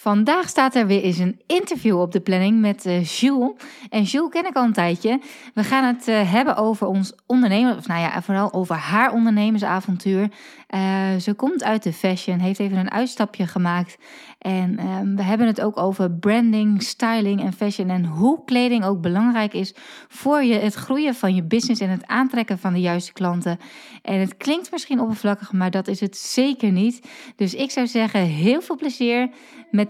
Vandaag staat er weer eens een interview op de planning met uh, Jules. En Jules ken ik al een tijdje. We gaan het uh, hebben over ons ondernemen, of nou ja, vooral over haar ondernemersavontuur. Uh, ze komt uit de fashion, heeft even een uitstapje gemaakt. En ehm, we hebben het ook over branding, styling en fashion. En hoe kleding ook belangrijk is voor je, het groeien van je business en het aantrekken van de juiste klanten. En het klinkt misschien oppervlakkig, maar dat is het zeker niet. Dus ik zou zeggen, heel veel plezier met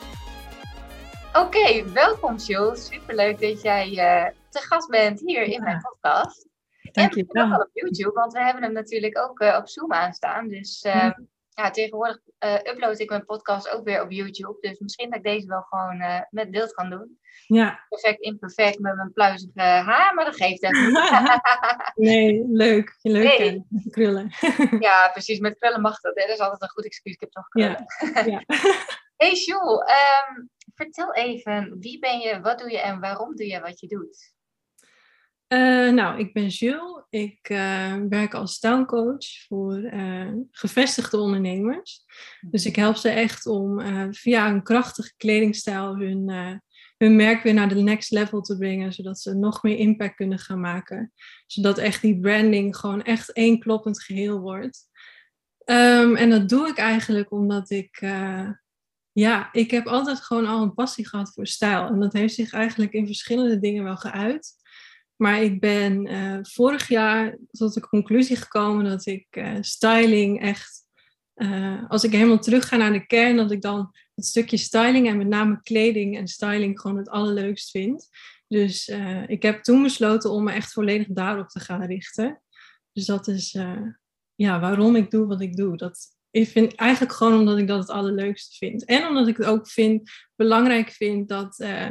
Oké, welkom Jules. Superleuk dat jij uh, te gast bent hier in mijn podcast. Dank je wel. op YouTube, want we hebben hem natuurlijk ook uh, op Zoom aanstaan. Dus uh, mm. ja, tegenwoordig upload ik mijn podcast ook weer op YouTube. Dus misschien dat ik deze wel gewoon met beeld kan doen. Ja. Perfect, imperfect met mijn pluizige haar, maar dat geeft even nee, leuk. Leuk nee. krullen. ja, precies. Met krullen mag dat. Hè? Dat is altijd een goed excuus. Ik heb toch krullen. Ja. ja. Hey Jules, um, vertel even, wie ben je, wat doe je en waarom doe je wat je doet? Uh, nou, ik ben Jules. Ik uh, werk als stijlcoach voor uh, gevestigde ondernemers. Dus ik help ze echt om via een krachtige kledingstijl hun, hun merk weer naar de next level te brengen, zodat ze nog meer impact kunnen gaan maken. Zodat echt die branding gewoon echt één kloppend geheel wordt. Um, en dat doe ik eigenlijk omdat ik ja, ik heb altijd gewoon al een passie gehad voor stijl. En dat heeft zich eigenlijk in verschillende dingen wel geuit. Maar ik ben uh, vorig jaar tot de conclusie gekomen dat ik uh, styling echt, uh, als ik helemaal terug ga naar de kern, dat ik dan het stukje styling en met name kleding en styling gewoon het allerleukst vind. Dus ik heb toen besloten om me echt volledig daarop te gaan richten. Dus dat is ja, waarom ik doe wat ik doe. Dat, ik vind eigenlijk gewoon omdat ik dat het allerleukste vind. En omdat ik het ook vind, belangrijk vind dat, uh,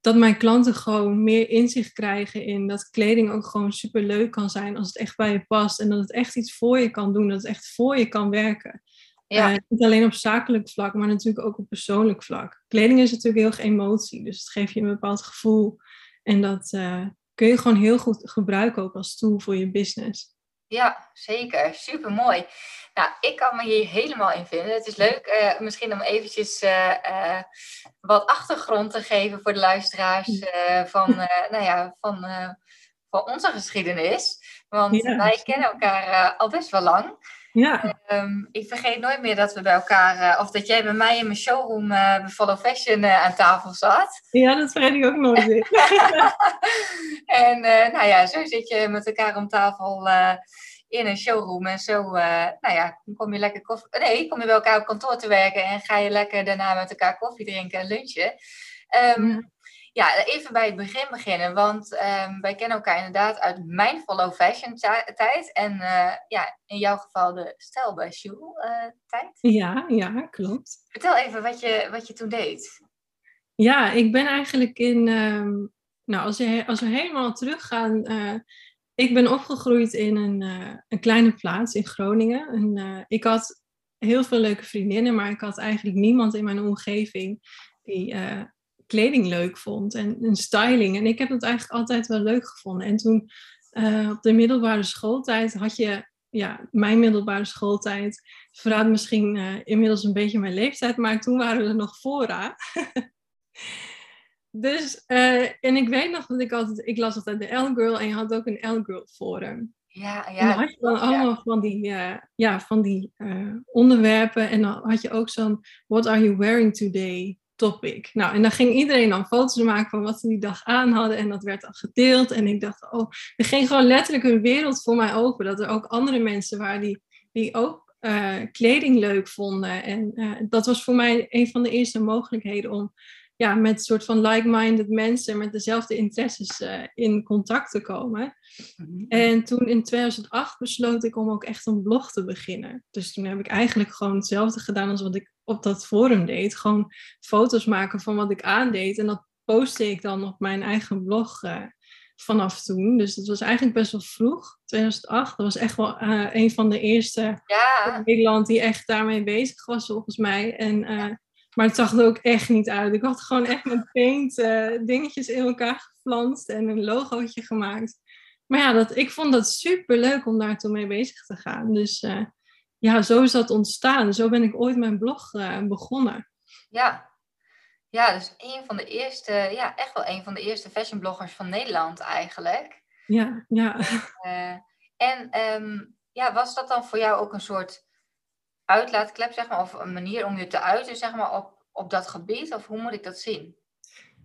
dat mijn klanten gewoon meer inzicht krijgen in dat kleding ook gewoon super leuk kan zijn als het echt bij je past. En dat het echt iets voor je kan doen, dat het echt voor je kan werken. Ja. Uh, niet alleen op zakelijk vlak, maar natuurlijk ook op persoonlijk vlak. Kleding is natuurlijk heel erg emotie, dus het geeft je een bepaald gevoel. En dat uh, kun je gewoon heel goed gebruiken ook als tool voor je business. Ja, zeker. Super mooi. Nou, ik kan me hier helemaal in vinden. Het is leuk uh, misschien om eventjes uh, uh, wat achtergrond te geven voor de luisteraars van, nou ja, van, van onze geschiedenis. Want ja. wij kennen elkaar al best wel lang. Ja. Um, ik vergeet nooit meer dat we bij elkaar, of dat jij bij mij in mijn showroom bij Follow Fashion aan tafel zat. Ja, dat vergeet ik ook nooit meer. en nou ja, zo zit je met elkaar om tafel in een showroom. En zo, uh, nou ja, kom je lekker koffie... Nee, kom je bij elkaar op kantoor te werken en ga je lekker daarna met elkaar koffie drinken en lunchen. Um, ja. Even bij het begin beginnen, want um, wij kennen elkaar inderdaad uit mijn follow fashion tijd en uh, ja, in jouw geval de stijl bij shoe uh, tijd. Ja, ja, klopt. Vertel even wat je, wat je toen deed. Ja, ik ben eigenlijk in, um, nou als, je, als we helemaal teruggaan ik ben opgegroeid in een, uh, een kleine plaats in Groningen. En, uh, ik had heel veel leuke vriendinnen, maar ik had eigenlijk niemand in mijn omgeving die uh, kleding leuk vond en, en, styling. En ik heb dat eigenlijk altijd wel leuk gevonden. En toen op de middelbare schooltijd had je, ja, mijn middelbare schooltijd, verraadt misschien inmiddels een beetje mijn leeftijd, maar toen waren we nog fora. Dus, uh, en ik weet nog dat ik altijd, ik las altijd de L-Girl en je had ook een L-Girl forum. Ja, ja. En dan had je dan allemaal van die, uh, ja, van die uh, onderwerpen en dan had je ook zo'n What are you wearing today topic. Nou, en dan ging iedereen dan foto's maken van wat ze die dag aan hadden en dat werd dan gedeeld. En ik dacht, oh, er ging gewoon letterlijk een wereld voor mij open. Dat er ook andere mensen waren die, die ook kleding leuk vonden. En dat was voor mij een van de eerste mogelijkheden om ja, met soort van like-minded mensen met dezelfde interesses eh, in contact te komen. Mhm. En toen in 2008 besloot ik om ook echt een blog te beginnen. Dus toen heb ik eigenlijk gewoon hetzelfde gedaan als wat ik op dat forum deed. Gewoon foto's maken van wat ik aandeed. En dat postte ik dan op mijn eigen blog uh, vanaf toen. Dus dat was eigenlijk best wel vroeg, 2008. Dat was echt wel uh, een van de eerste ja. in Nederland die echt daarmee bezig was, volgens mij. En, uh, maar het zag er ook echt niet uit. Ik had gewoon echt met paint dingetjes in elkaar geflanst en een logootje gemaakt. Maar ja, dat, ik vond dat super leuk om daar toen mee bezig te gaan. Dus ja, zo is dat ontstaan. Zo ben ik ooit mijn blog begonnen. Ja, ja, dus een van de eerste, ja, echt wel een van de eerste fashionbloggers van Nederland eigenlijk. Ja, ja. Uh, en um, ja, was dat dan voor jou ook een soort uitlaatklep, zeg maar, of een manier om je te uiten, zeg maar, op, op dat gebied? Of hoe moet ik dat zien?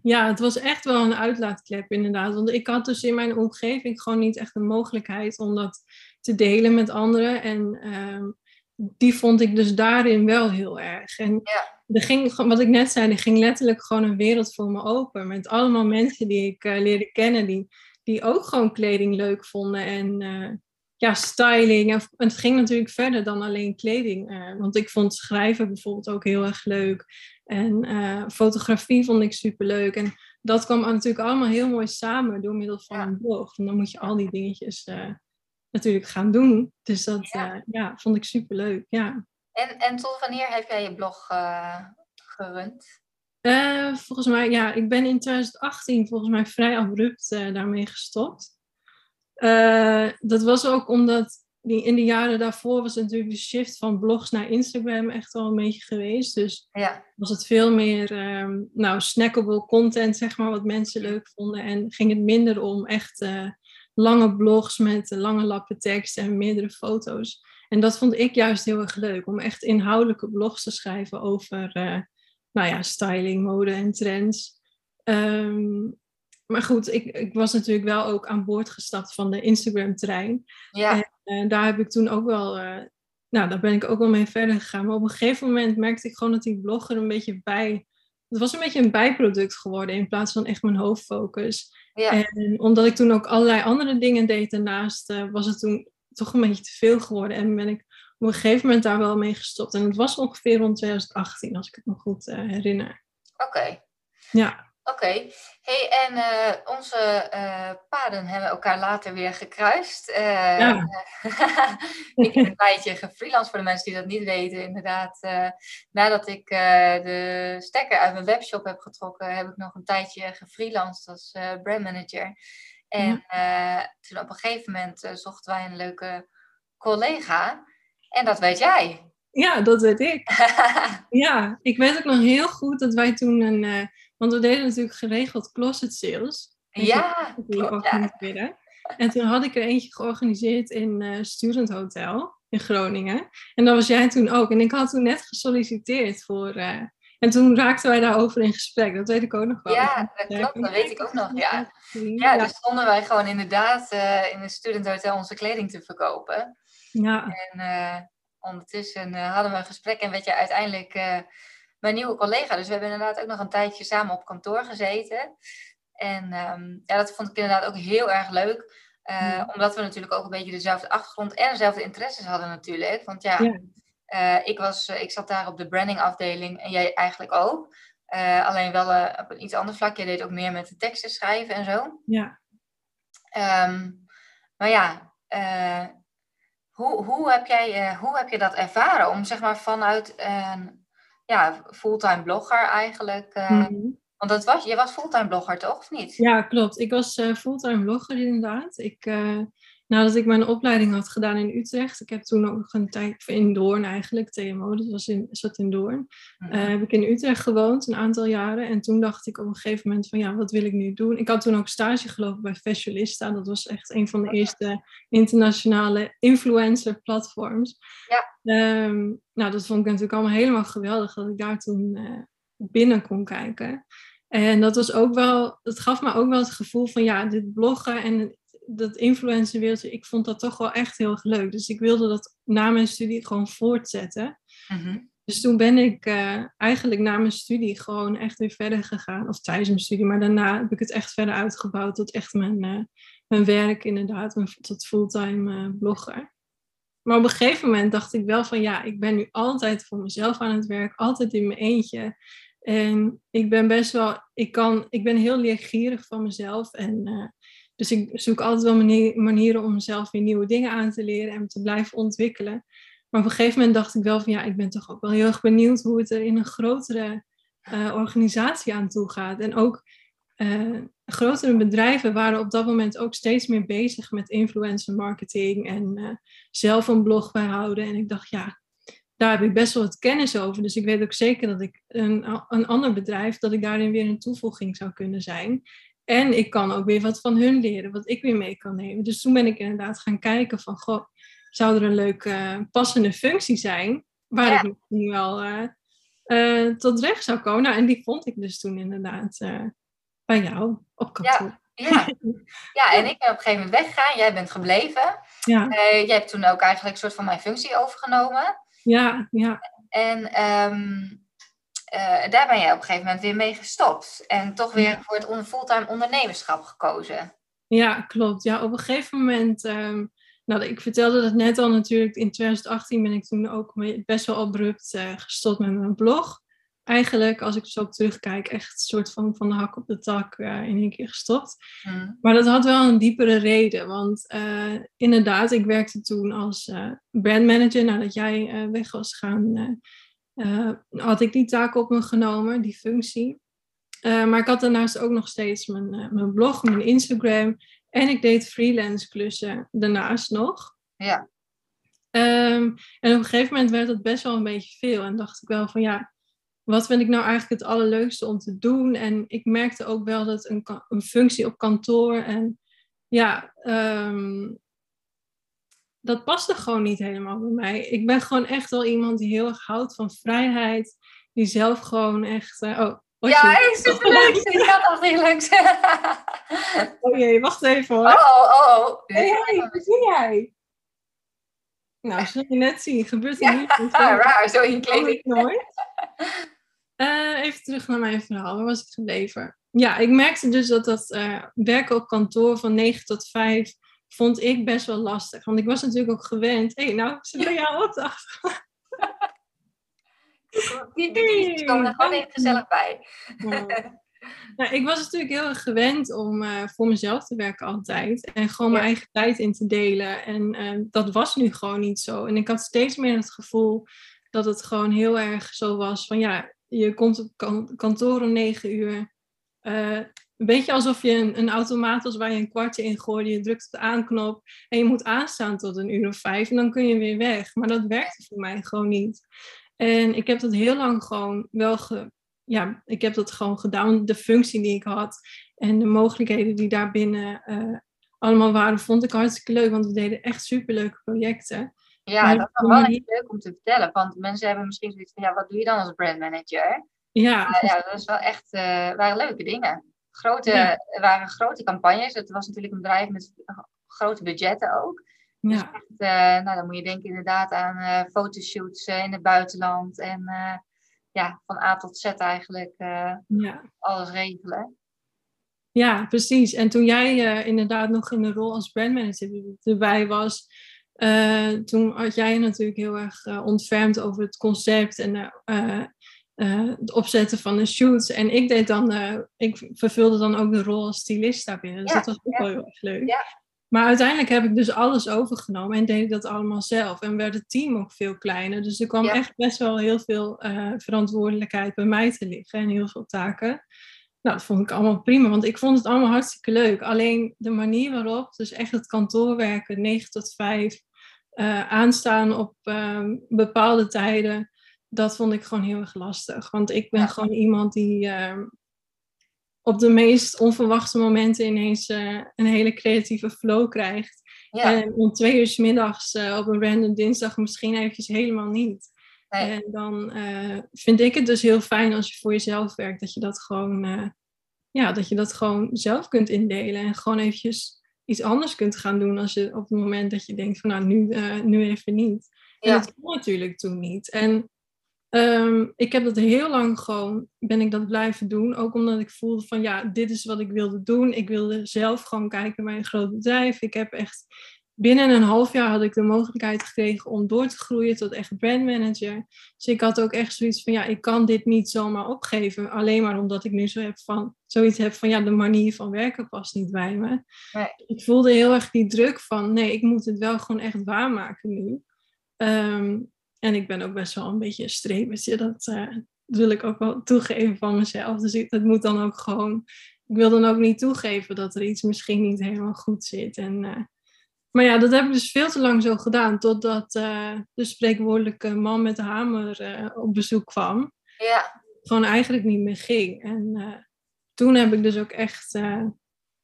Ja, het was echt wel een uitlaatklep inderdaad. Want ik had dus in mijn omgeving gewoon niet echt een mogelijkheid om dat te delen met anderen. En um, die vond ik dus daarin wel heel erg. En ja er ging, wat ik net zei, er ging letterlijk gewoon een wereld voor me open. Met allemaal mensen die ik uh, leerde kennen, die, die ook gewoon kleding leuk vonden. En uh, ja, styling. En het ging natuurlijk verder dan alleen kleding. Uh, want ik vond schrijven bijvoorbeeld ook heel erg leuk. En fotografie vond ik super leuk. En dat kwam natuurlijk allemaal heel mooi samen door middel van een blog. En dan moet je al die dingetjes natuurlijk gaan doen. Dus dat ja. ja vond ik super leuk. Ja. En, en tot wanneer heb jij je blog gerund? Volgens mij, ja, ik ben in 2018 volgens mij vrij abrupt daarmee gestopt. Dat was ook omdat in de jaren daarvoor was natuurlijk de shift van blogs naar Instagram echt wel een beetje geweest. Dus ja. was het veel meer um, nou, snackable content, zeg maar, wat mensen leuk vonden. En ging het minder om echt lange blogs met lange lappen tekst en meerdere foto's. En dat vond ik juist heel erg leuk, om echt inhoudelijke blogs te schrijven over uh, nou ja, styling, mode en trends. Um, maar goed, ik, ik, was natuurlijk wel ook aan boord gestapt van de Instagram-trein. Ja. En uh, daar heb ik toen ook wel, uh, nou, daar ben ik ook wel mee verder gegaan. Maar op een gegeven moment merkte ik gewoon dat die blogger een beetje bij, het was een beetje een bijproduct geworden in plaats van echt mijn hoofdfocus. Ja. En omdat ik toen ook allerlei andere dingen deed daarnaast, was het toen toch een beetje te veel geworden. En ben ik op een gegeven moment daar wel mee gestopt. En het was ongeveer rond 2018, als ik het me goed herinner. Oké. Ja. Oké. Hey, en uh, onze uh, paden hebben elkaar later weer gekruist. ja. ik heb een tijdje gefreelanced voor de mensen die dat niet weten. Inderdaad, nadat ik de stekker uit mijn webshop heb getrokken, heb ik nog een tijdje gefreelanced als brandmanager. En uh, toen op een gegeven moment uh, zochten wij een leuke collega. En dat weet jij. Ja, dat weet ik. ja, ik weet ook nog heel goed dat wij toen een... Want we deden natuurlijk geregeld closet sales. Ja, klopt, ja. En toen had ik er eentje georganiseerd in uh, Student Hotel in Groningen. En dat was jij toen ook. En ik had toen net gesolliciteerd voor, en toen raakten wij daarover in gesprek. Dat weet ik ook nog wel. Ja, dat klopt. Dat weet ik ook nog. Ja, ja dus stonden wij gewoon inderdaad uh, in een studenthotel onze kleding te verkopen. Ja. En uh, ondertussen uh, hadden we een gesprek en werd je uiteindelijk mijn nieuwe collega. Dus we hebben inderdaad ook nog een tijdje samen op kantoor gezeten. En um, ja, dat vond ik inderdaad ook heel erg leuk. Omdat we natuurlijk ook een beetje dezelfde achtergrond en dezelfde interesses hadden natuurlijk. Want ja, ja. Uh, ik, was, uh, ik zat daar op de branding afdeling en jij eigenlijk ook. Alleen wel op een iets ander vlak. Jij deed ook meer met de teksten schrijven en zo. Ja. Um, maar ja, hoe, hoe, heb jij, hoe heb je dat ervaren om zeg maar vanuit een ja, fulltime blogger eigenlijk... Mm -hmm. Want dat was, je was fulltime blogger toch, of niet? Ja, klopt. Ik was fulltime blogger inderdaad. Ik nadat ik mijn opleiding had gedaan in Utrecht, ik heb toen ook nog een tijd in Doorn eigenlijk, TMO, dat was in, zat in Doorn, -hmm. uh, heb ik in Utrecht gewoond een aantal jaren. En toen dacht ik op een gegeven moment van ja, wat wil ik nu doen? Ik had toen ook stage gelopen bij Fashionista, dat was echt een van de eerste internationale influencer platforms. Ja. Um, nou, dat vond ik natuurlijk allemaal helemaal geweldig dat ik daar toen uh, binnen kon kijken. En dat was ook wel, dat gaf me ook wel het gevoel van ja, dit bloggen en dat influencerwereldje, ik vond dat toch wel echt heel erg leuk. Dus ik wilde dat na mijn studie gewoon voortzetten. Mm -hmm. Dus toen ben ik uh, eigenlijk na mijn studie gewoon echt weer verder gegaan. Of tijdens mijn studie, maar daarna heb ik het echt verder uitgebouwd tot echt mijn, uh, mijn werk inderdaad. Tot fulltime uh, blogger. Maar op een gegeven moment dacht ik wel van ja, ik ben nu altijd voor mezelf aan het werk. Altijd in mijn eentje. En ik ben best wel, ik, kan, ik ben heel leergierig van mezelf. En, dus ik zoek altijd wel manier, manieren om mezelf weer nieuwe dingen aan te leren en te blijven ontwikkelen. Maar op een gegeven moment dacht ik wel van ja, ik ben toch ook wel heel erg benieuwd hoe het er in een grotere uh, organisatie aan toe gaat. En ook uh, grotere bedrijven waren op dat moment ook steeds meer bezig met influencer marketing en zelf een blog bijhouden. En ik dacht ja, daar heb ik best wel wat kennis over. Dus ik weet ook zeker dat ik een, een ander bedrijf, dat ik daarin weer een toevoeging zou kunnen zijn. En ik kan ook weer wat van hun leren, wat ik weer mee kan nemen. Dus toen ben ik inderdaad gaan kijken van, goh, zou er een leuke uh, passende functie zijn, waar ja. ik misschien wel uh, uh, tot recht zou komen. Nou, en die vond ik dus toen inderdaad bij jou op kantoor. Ja, ja. ja, en ik ben op een gegeven moment weggegaan. Jij bent gebleven. Ja. jij hebt toen ook eigenlijk een soort van mijn functie overgenomen. Ja, ja. En um, uh, daar ben jij op een gegeven moment weer mee gestopt. En toch weer voor het fulltime ondernemerschap gekozen. Ja, klopt. Ja, op een gegeven moment... Um, nou, ik vertelde dat net al natuurlijk. In 2018 ben ik toen ook best wel abrupt uh, gestopt met mijn blog. Eigenlijk, als ik zo op terugkijk, echt een soort van van de hak op de tak uh, in één keer gestopt. Mm. Maar dat had wel een diepere reden. Want uh, inderdaad, ik werkte toen als brandmanager. Nadat jij weg was gaan, had ik die taak op me genomen, die functie. maar ik had daarnaast ook nog steeds mijn, mijn blog, mijn Instagram. En ik deed freelance klussen daarnaast nog. Ja. Um, en op een gegeven moment werd het best wel een beetje veel. En dacht ik wel van ja, wat vind ik nou eigenlijk het allerleukste om te doen? En ik merkte ook wel dat een, een functie op kantoor en ja, um, dat paste gewoon niet helemaal bij mij. Ik ben gewoon echt wel iemand die heel erg houdt van vrijheid. Die zelf gewoon echt. Uh, oh, ja, ik zit leuk. Ik ga toch niet langs. oh jee, wacht even hoor. Oh, oh, oh. Hey, hey, wat doe jij? Nou, zul je net zien. Gebeurt er niet. Ja, raar, zo in kleding. nooit. Uh, even terug naar mijn verhaal. Waar was ik gebleven? Ja, ik merkte dus dat dat uh, werken op kantoor van 9 tot 5 vond ik best wel lastig. Want ik was natuurlijk ook gewend. Hé, hey, nou, ze bij jou op de Die, komen er gewoon even gezellig bij. Nou, ik was natuurlijk heel erg gewend om uh, voor mezelf te werken altijd. En gewoon mijn eigen tijd in te delen. En uh, dat was nu gewoon niet zo. En ik had steeds meer het gevoel dat het gewoon heel erg zo was van ja, je komt op kan kantoor om negen uur. Uh, een beetje alsof je een, een automaat was waar je een kwartje in gooide. Je drukt op de aanknop en je moet aanstaan tot een uur of vijf. En dan kun je weer weg. Maar dat werkte voor mij gewoon niet. En ik heb dat heel lang gewoon wel ge, ja, ik heb dat gewoon gedaan. De functie die ik had en de mogelijkheden die daarbinnen uh, allemaal waren, vond ik hartstikke leuk. Want we deden echt superleuke projecten. Ja, maar dat is wel heel leuk om te vertellen. Want mensen hebben misschien zoiets van, ja, wat doe je dan als brandmanager? Ja. Uh, ja, dat is wel echt, uh, waren leuke dingen. Grote, ja. waren grote campagnes. Het was natuurlijk een bedrijf met grote budgetten ook. Ja. Dus echt, uh, nou, dan moet je denken inderdaad aan uh, fotoshoots uh, in het buitenland. En ja, van A tot Z eigenlijk ja. alles regelen. Ja, precies. En toen jij inderdaad nog in de rol als brandmanager erbij was, toen had jij natuurlijk heel erg ontfermd over het concept en het opzetten van de shoots. En ik deed dan, ik vervulde dan ook de rol als stylist daarbinnen. Dus ja, dat was ook ja. wel heel erg leuk. Ja. Maar uiteindelijk heb ik dus alles overgenomen en deed ik dat allemaal zelf. En werd het team ook veel kleiner. Dus er kwam echt best wel heel veel eh, verantwoordelijkheid bij mij te liggen en heel veel taken. Nou, dat vond ik allemaal prima, want ik vond het allemaal hartstikke leuk. Alleen de manier waarop, dus echt het kantoorwerken, 9 tot 5, eh, aanstaan op ehm, bepaalde tijden, dat vond ik gewoon heel erg lastig. Want ik ben Ja. gewoon iemand die ehm, op de meest onverwachte momenten ineens eh, een hele creatieve flow krijgt. Ja, En om twee uur 's middags eh, op een random dinsdag misschien eventjes helemaal niet. nee. En dan eh, vind ik het dus heel fijn als je voor jezelf werkt, dat je dat gewoon, ja, dat je dat gewoon zelf kunt indelen en gewoon eventjes iets anders kunt gaan doen als je op het moment dat je denkt van nou nu, nu even niet. En Ja. dat kon natuurlijk toen niet. En Ehm, ik heb dat heel lang gewoon, ben ik dat blijven doen. Ook omdat ik voelde van ja, dit is wat ik wilde doen. Ik wilde zelf gewoon kijken bij een groot bedrijf. Ik heb echt, binnen een half jaar had ik de mogelijkheid gekregen om door te groeien tot echt brandmanager. Dus ik had ook echt zoiets van ja, ik kan dit niet zomaar opgeven. Alleen maar omdat ik nu zo heb van, zoiets heb van ja, de manier van werken past niet bij me. Nee. Ik voelde heel erg die druk van nee, ik moet het wel gewoon echt waarmaken nu. Ehm, en ik ben ook best wel een beetje een strebertje. Dat eh, wil ik ook wel toegeven van mezelf. Dus ik, dat moet dan ook gewoon. Ik wil dan ook niet toegeven dat er iets misschien niet helemaal goed zit. En, eh, maar ja, dat heb ik dus veel te lang zo gedaan. Totdat uh, de spreekwoordelijke man met de hamer op bezoek kwam. Ja. Gewoon eigenlijk niet meer ging. En toen heb ik dus ook echt.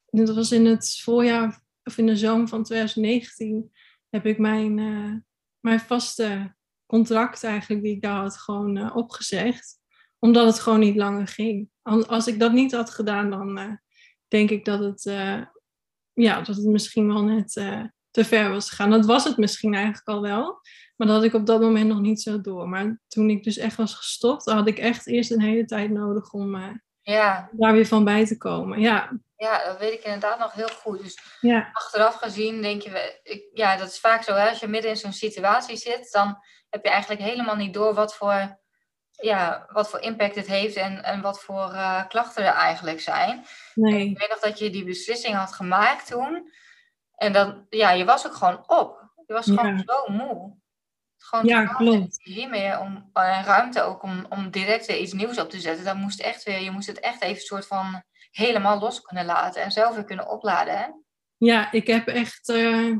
dat was in het voorjaar of in de zomer van 2019. Heb ik mijn, mijn vaste contract eigenlijk die ik daar had gewoon uh, opgezegd. Omdat het gewoon niet langer ging. Als ik dat niet had gedaan, dan uh, denk ik dat het, uh, ja, dat het misschien wel net te ver was gegaan. Dat was het misschien eigenlijk al wel. Maar dat had ik op dat moment nog niet zo door. Maar toen ik dus echt was gestopt, had ik echt eerst een hele tijd nodig om ja. daar weer van bij te komen. Ja. Ja, dat weet ik inderdaad nog heel goed. Dus ja. achteraf gezien denk je, ik, ja, dat is vaak zo. Hè? Als je midden in zo'n situatie zit, dan heb je eigenlijk helemaal niet door wat voor, ja, wat voor impact het heeft en, en wat voor uh, klachten er eigenlijk zijn. Nee. Ik weet nog dat je die beslissing had gemaakt toen. En dan, ja, je was ook gewoon op. Je was gewoon Ja. zo moe. Gewoon Ja, klopt. meer om, en ruimte ook om, om direct iets nieuws op te zetten. Dan moest echt weer, je moest het echt even soort van helemaal los kunnen laten en zelf weer kunnen opladen. Hè? Ja, ik heb echt, eh,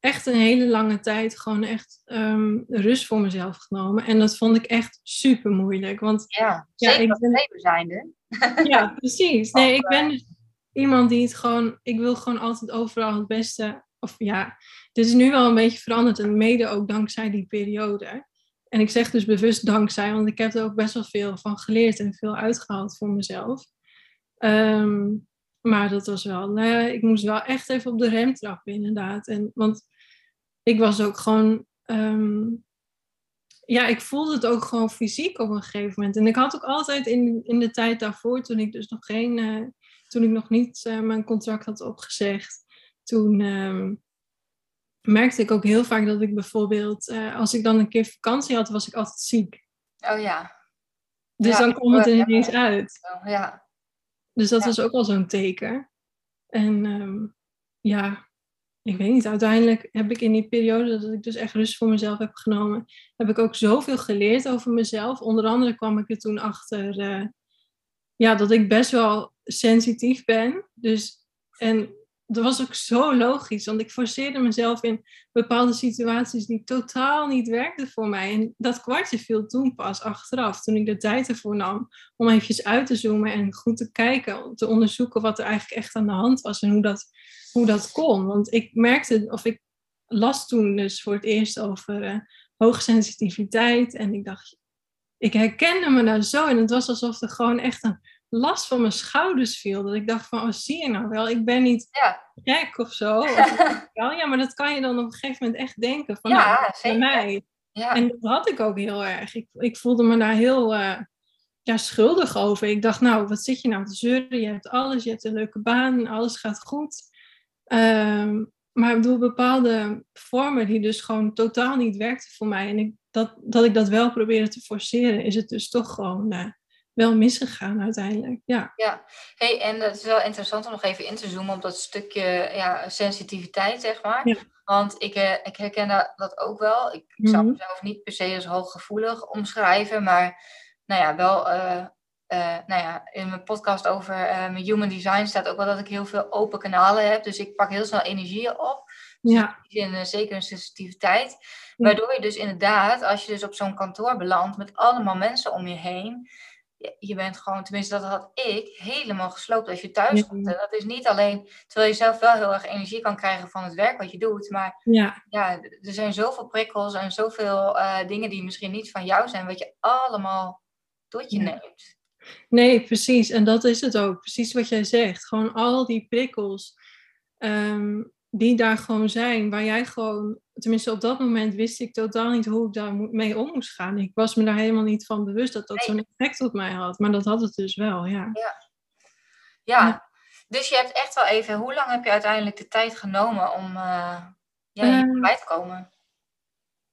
echt een hele lange tijd gewoon echt ehm, rust voor mezelf genomen. En dat vond ik echt super moeilijk. Want Ja, Ja, zeker ik ben- leven zijnde. ja, precies. Nee, ik ben dus iemand die het gewoon, ik wil gewoon altijd overal het beste. Of ja, dit is nu wel een beetje veranderd. En mede ook dankzij die periode. En ik zeg dus bewust dankzij, want ik heb er ook best wel veel van geleerd en veel uitgehaald voor mezelf. Ehm, maar dat was wel, eh, ik moest wel echt even op de rem trappen, inderdaad. En, want ik was ook gewoon, ehm, ja, ik voelde het ook gewoon fysiek op een gegeven moment. En ik had ook altijd in, in de tijd daarvoor, toen ik dus nog geen, eh, toen ik nog niet eh, mijn contract had opgezegd, toen ehm, merkte ik ook heel vaak dat ik bijvoorbeeld, eh, als ik dan een keer vakantie had, was ik altijd ziek. Oh ja. Dus Ja, dan kwam het er ja. ineens uit. Zo, ja. Dus dat Ja. was ook al zo'n teken. En ehm, ja, ik weet niet, uiteindelijk heb ik in die periode dat ik dus echt rust voor mezelf heb genomen, heb ik ook zoveel geleerd over mezelf. Onder andere kwam ik er toen achter eh, ja, dat ik best wel sensitief ben. Dus, en dat was ook zo logisch, want ik forceerde mezelf in bepaalde situaties die totaal niet werkten voor mij. En dat kwartje viel toen pas achteraf, toen ik de tijd ervoor nam om eventjes uit te zoomen en goed te kijken, te onderzoeken wat er eigenlijk echt aan de hand was en hoe dat, hoe dat kon. Want ik merkte, of ik las toen dus voor het eerst over eh hoogsensitiviteit en ik dacht, ik herkende me nou zo en het was alsof er gewoon echt een last van mijn schouders viel. Dat ik dacht van, oh zie je nou wel, ik ben niet Ja. gek of zo. Ja, maar dat kan je dan op een gegeven moment echt denken van, nou, Ja, bij zeker. mij. Ja. En dat had ik ook heel erg. Ik, ik voelde me daar heel eh, ja, schuldig over. Ik dacht, nou, wat zit je nou te zeuren? Je hebt alles, je hebt een leuke baan, alles gaat goed. Ehm, maar ik bedoel, bepaalde vormen die dus gewoon totaal niet werkten voor mij. En ik, dat, dat ik dat wel probeerde te forceren, is het dus toch gewoon eh, wel misgegaan uiteindelijk. Ja, Ja, hey, en het is wel interessant om nog even in te zoomen op dat stukje ja, sensitiviteit, zeg maar. Ja. Want ik, eh, ik herken dat, ook wel. Ik, ik zou Mhm. mezelf niet per se als hooggevoelig omschrijven, maar nou ja, wel. eh, eh, nou ja, in mijn podcast over mijn human design staat ook wel dat ik heel veel open kanalen heb. Dus ik pak heel snel energieën op. ja, Die zin, eh, zeker een sensitiviteit. Waardoor je dus inderdaad, als je dus op zo'n kantoor belandt met allemaal mensen om je heen. Je, bent gewoon, tenminste dat had ik, helemaal gesloopt als je thuis komt. En dat is niet alleen, terwijl je zelf wel heel erg energie kan krijgen van het werk wat je doet. Maar ja, ja, er zijn zoveel prikkels en zoveel eh, dingen die misschien niet van jou zijn. Wat je allemaal tot je Ja. neemt. Nee, precies. En dat is het ook. Precies wat jij zegt. Gewoon al die prikkels. ehm, die daar gewoon zijn, waar jij gewoon, tenminste op dat moment wist ik totaal niet hoe ik daar mee om moest gaan. Ik was me daar helemaal niet van bewust dat dat zo'n effect op mij had, maar dat had het dus wel, ja. Ja. ja. dus je hebt echt wel even, hoe lang heb je uiteindelijk de tijd genomen om uh, ja, uh, bij te komen?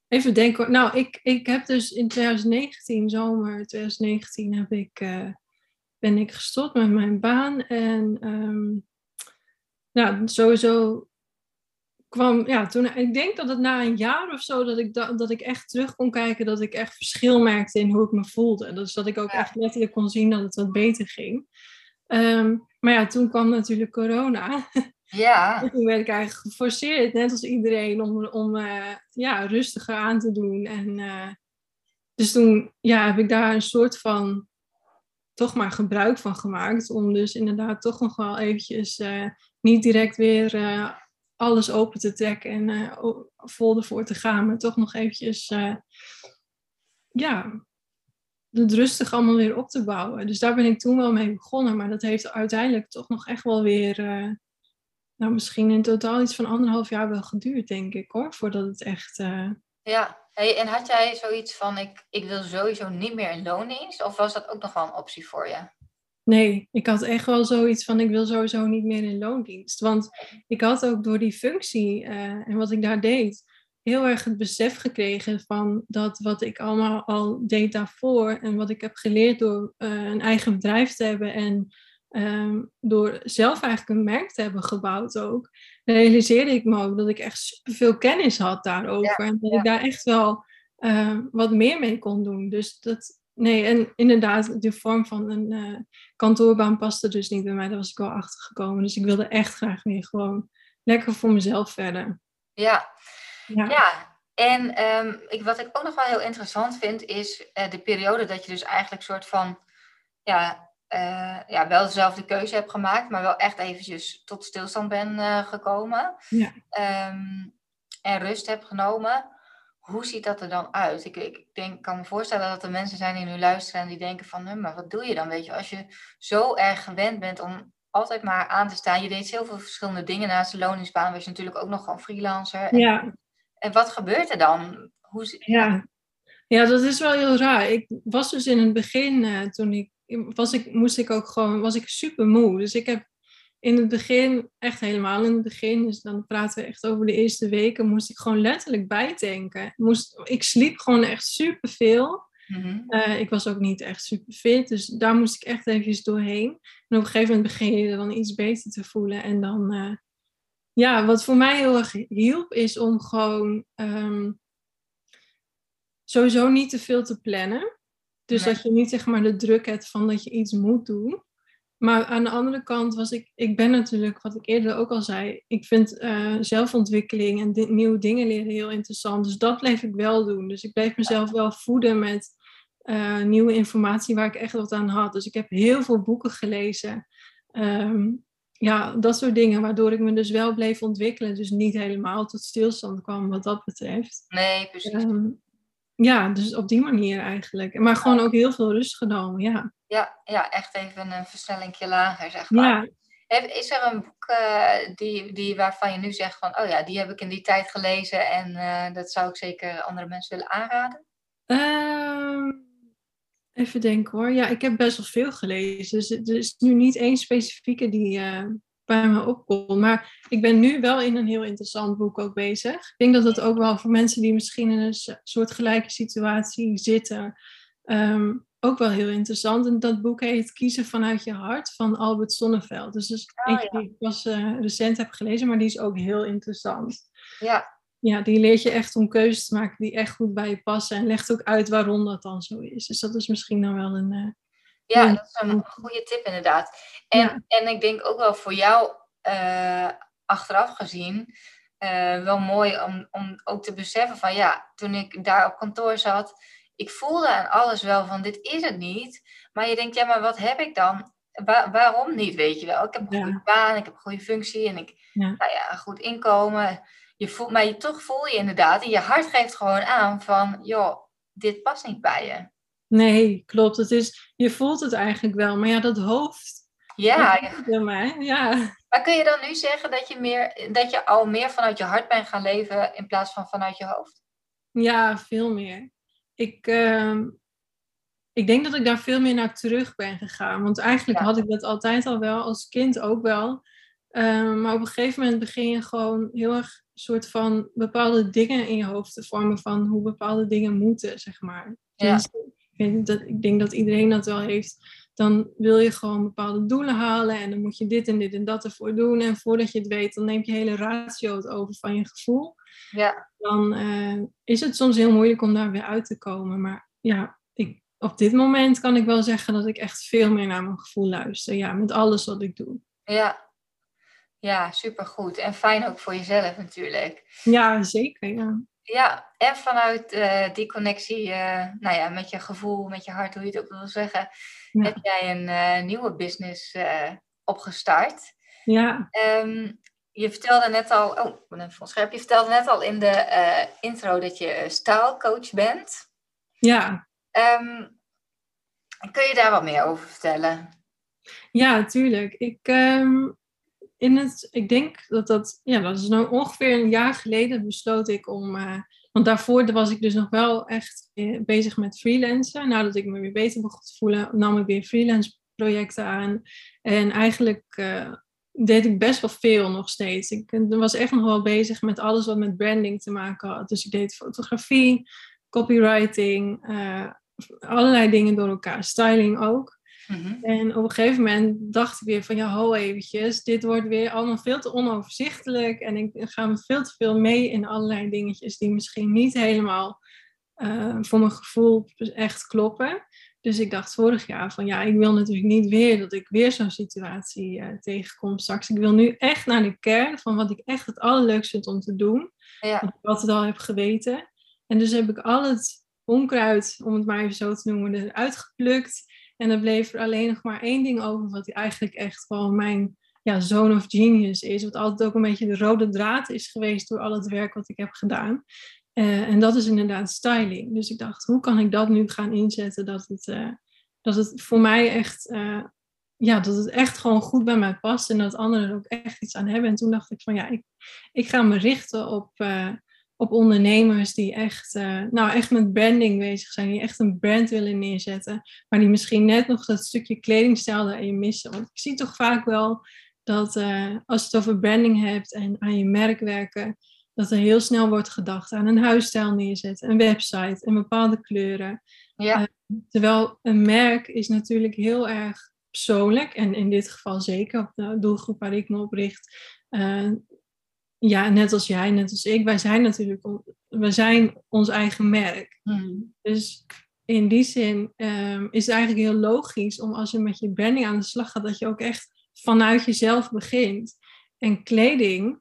Even denken, nou, ik, ik heb dus in 2019, zomer 2019, heb ik, uh, ben ik gestopt met mijn baan en um, nou, sowieso kwam, ja, toen, ik denk dat het na een jaar of zo, dat ik, dat, dat ik echt terug kon kijken, dat ik echt verschil merkte in hoe ik me voelde. Dus dat ik ook echt letterlijk kon zien dat het wat beter ging. Um, maar ja, toen kwam natuurlijk corona. Ja. En toen werd ik eigenlijk geforceerd, net als iedereen, om, om uh, ja, rustiger aan te doen. En uh, dus toen ja, heb ik daar een soort van toch maar gebruik van gemaakt. Om dus inderdaad toch nog wel eventjes uh, niet direct weer alles open te trekken en uh, vol ervoor te gaan, maar toch nog eventjes, uh, ja, het rustig allemaal weer op te bouwen. Dus daar ben ik toen wel mee begonnen, maar dat heeft uiteindelijk toch nog echt wel weer, uh, nou misschien in totaal iets van anderhalf jaar wel geduurd, denk ik hoor, voordat het echt... Ja, hey, en had jij zoiets van, ik, ik wil sowieso niet meer in loondienst, of was dat ook nog wel een optie voor je? Nee, ik had echt wel zoiets van ik wil sowieso niet meer in loondienst. Want ik had ook door die functie uh, en wat ik daar deed, heel erg het besef gekregen van dat wat ik allemaal al deed daarvoor en wat ik heb geleerd door uh, een eigen bedrijf te hebben en um, door zelf eigenlijk een merk te hebben gebouwd ook, realiseerde ik me ook dat ik echt superveel kennis had daarover. Ja, en dat ja. ik daar echt wel uh, wat meer mee kon doen. Dus dat, nee, en inderdaad, de vorm van een uh, kantoorbaan paste dus niet bij mij. Daar was ik wel achter gekomen. Dus ik wilde echt graag weer gewoon lekker voor mezelf verder. Ja, ja. ja. En um, ik, wat ik ook nog wel heel interessant vind, is uh, de periode dat je dus eigenlijk soort van, ja, uh, ja, wel dezelfde keuze hebt gemaakt, maar wel echt eventjes tot stilstand ben gekomen. Ja. Um, en rust hebt genomen hoe ziet dat er dan uit? Ik, ik denk, kan me voorstellen dat er mensen zijn die nu luisteren en die denken van, maar wat doe je dan? Weet je, als je zo erg gewend bent om altijd maar aan te staan. Je deed heel veel verschillende dingen naast de loningsbaan. Was je natuurlijk ook nog gewoon freelancer. En, ja. en wat gebeurt er dan? Hoe, ja. ja, dat is wel heel raar. Ik was dus in het begin, uh, toen ik, was ik, moest ik ook gewoon, was ik super moe. Dus ik heb in het begin, echt helemaal in het begin, dus dan praten we echt over de eerste weken, moest ik gewoon letterlijk bijtanken. Moest, ik sliep gewoon echt super veel. Mm-hmm. Uh, ik was ook niet echt super fit, dus daar moest ik echt even doorheen. En op een gegeven moment begin je dan iets beter te voelen. En dan, uh, ja, wat voor mij heel erg hielp, is om gewoon um, sowieso niet te veel te plannen. Dus nee. dat je niet zeg maar de druk hebt van dat je iets moet doen. Maar aan de andere kant was ik, ik ben natuurlijk, wat ik eerder ook al zei, ik vind uh, zelfontwikkeling en di nieuwe dingen leren heel interessant. Dus dat bleef ik wel doen. Dus ik bleef mezelf wel voeden met uh, nieuwe informatie waar ik echt wat aan had. Dus ik heb heel veel boeken gelezen. Um, ja, dat soort dingen, waardoor ik me dus wel bleef ontwikkelen. Dus niet helemaal tot stilstand kwam wat dat betreft. Nee, precies. Um, ja, dus op die manier eigenlijk. Maar gewoon ook heel veel rust genomen, ja. Ja, ja echt even een versnellingje lager, zeg maar. Ja. Is er een boek uh, die, die, waarvan je nu zegt van, oh ja, die heb ik in die tijd gelezen en uh, dat zou ik zeker andere mensen willen aanraden? Uh, even denken hoor. Ja, ik heb best wel veel gelezen. Dus er is nu niet één specifieke die uh, bij me opkomt. Maar ik ben nu wel in een heel interessant boek ook bezig. Ik denk dat dat ook wel voor mensen die misschien in een soort gelijke situatie zitten, um, ook wel heel interessant. En dat boek heet Kiezen vanuit je hart van Albert Sonneveld. Dus dat is oh, eentje ja. die ik pas uh, recent heb gelezen, maar die is ook heel interessant. Ja. Ja, die leert je echt om keuzes te maken die echt goed bij je passen. En legt ook uit waarom dat dan zo is. Dus dat is misschien dan wel een... Ja, dat is een goede tip inderdaad. En, ja. en ik denk ook wel voor jou uh, achteraf gezien uh, wel mooi om, om ook te beseffen van ja, toen ik daar op kantoor zat, ik voelde aan alles wel van dit is het niet. Maar je denkt, ja, maar wat heb ik dan? Wa waarom niet, weet je wel? Ik heb een goede ja. baan, ik heb een goede functie en ik. Nou ja, een goed inkomen. Je voelt, maar je, toch voel je inderdaad, en je hart geeft gewoon aan van, joh, dit past niet bij je. Nee, klopt. Het is, je voelt het eigenlijk wel, maar ja, dat hoofd. Ja, ja. mij. ja. Maar kun je dan nu zeggen dat je, meer, dat je al meer vanuit je hart bent gaan leven in plaats van vanuit je hoofd? Ja, veel meer. Ik, ehm, ik denk dat ik daar veel meer naar terug ben gegaan. Want eigenlijk had ik dat altijd al wel, als kind ook wel. Ehm, maar op een gegeven moment begin je gewoon heel erg soort van bepaalde dingen in je hoofd te vormen van hoe bepaalde dingen moeten, zeg maar. Ja. Dus, ik, dat, ik denk dat iedereen dat wel heeft. Dan wil je gewoon bepaalde doelen halen en dan moet je dit en dit en dat ervoor doen. En voordat je het weet, dan neemt je hele ratio het over van je gevoel. Ja. Dan uh, is het soms heel moeilijk om daar weer uit te komen. Maar ja, ik, op dit moment kan ik wel zeggen dat ik echt veel meer naar mijn gevoel luister. Ja, met alles wat ik doe. Ja, ja supergoed. En fijn ook voor jezelf natuurlijk. Ja, zeker. Ja, ja en vanuit uh, die connectie uh, nou ja, met je gevoel, met je hart, hoe je het ook wil zeggen, heb jij een uh, nieuwe business opgestart. Ja. Um, je vertelde net al, oh, even scherp. Je vertelde net al in de intro dat je staalcoach bent. Ja. Um, kun je daar wat meer over vertellen? Ja, natuurlijk. Ik, um, in het, ik denk dat dat, ja, dat is nou ongeveer een jaar geleden besloot ik om, uh, want daarvoor was ik dus nog wel echt eh, bezig met freelancen. Nadat ik me weer beter begon te voelen, nam ik weer freelance projecten aan. En eigenlijk uh, deed ik best wel veel nog steeds. Ik was echt nog wel bezig met alles wat met branding te maken had. Dus ik deed fotografie, copywriting, allerlei dingen door elkaar, styling ook. Mhm. En op een gegeven moment dacht ik weer van ja, ho eventjes, dit wordt weer allemaal veel te onoverzichtelijk en ik ga me veel te veel mee in allerlei dingetjes die misschien niet helemaal uh, voor mijn gevoel echt kloppen. Dus ik dacht vorig jaar van ja, ik wil natuurlijk niet weer dat ik weer zo'n situatie uh, tegenkom straks. Ik wil nu echt naar de kern van wat ik echt het allerleukste vind om te doen. Ja. Wat ik altijd al heb geweten. En dus heb ik al het onkruid, om het maar even zo te noemen, eruit geplukt. En er bleef er alleen nog maar één ding over, wat eigenlijk echt gewoon mijn ja, zone of genius is. Wat altijd ook een beetje de rode draad is geweest door al het werk wat ik heb gedaan. Uh, en dat is inderdaad styling. Dus ik dacht, hoe kan ik dat nu gaan inzetten dat het, uh, dat het voor mij echt, uh, ja, dat het echt gewoon goed bij mij past en dat anderen er ook echt iets aan hebben. En toen dacht ik van ja, ik, ik ga me richten op, op ondernemers die echt, uh, nou, echt met branding bezig zijn, die echt een brand willen neerzetten, maar die misschien net nog dat stukje kledingstijl daarin missen. Want ik zie toch vaak wel dat uh, als je het over branding hebt en aan je merk werken, dat er heel snel wordt gedacht aan een huisstijl neerzetten, een website en bepaalde kleuren. Ja. Uh, terwijl een merk is natuurlijk heel erg persoonlijk en in dit geval zeker op de doelgroep waar ik me op richt, ja, net als jij, net als ik, wij zijn natuurlijk we zijn ons eigen merk. Hmm. Dus in die zin um, is het eigenlijk heel logisch om als je met je branding aan de slag gaat, dat je ook echt vanuit jezelf begint. En kleding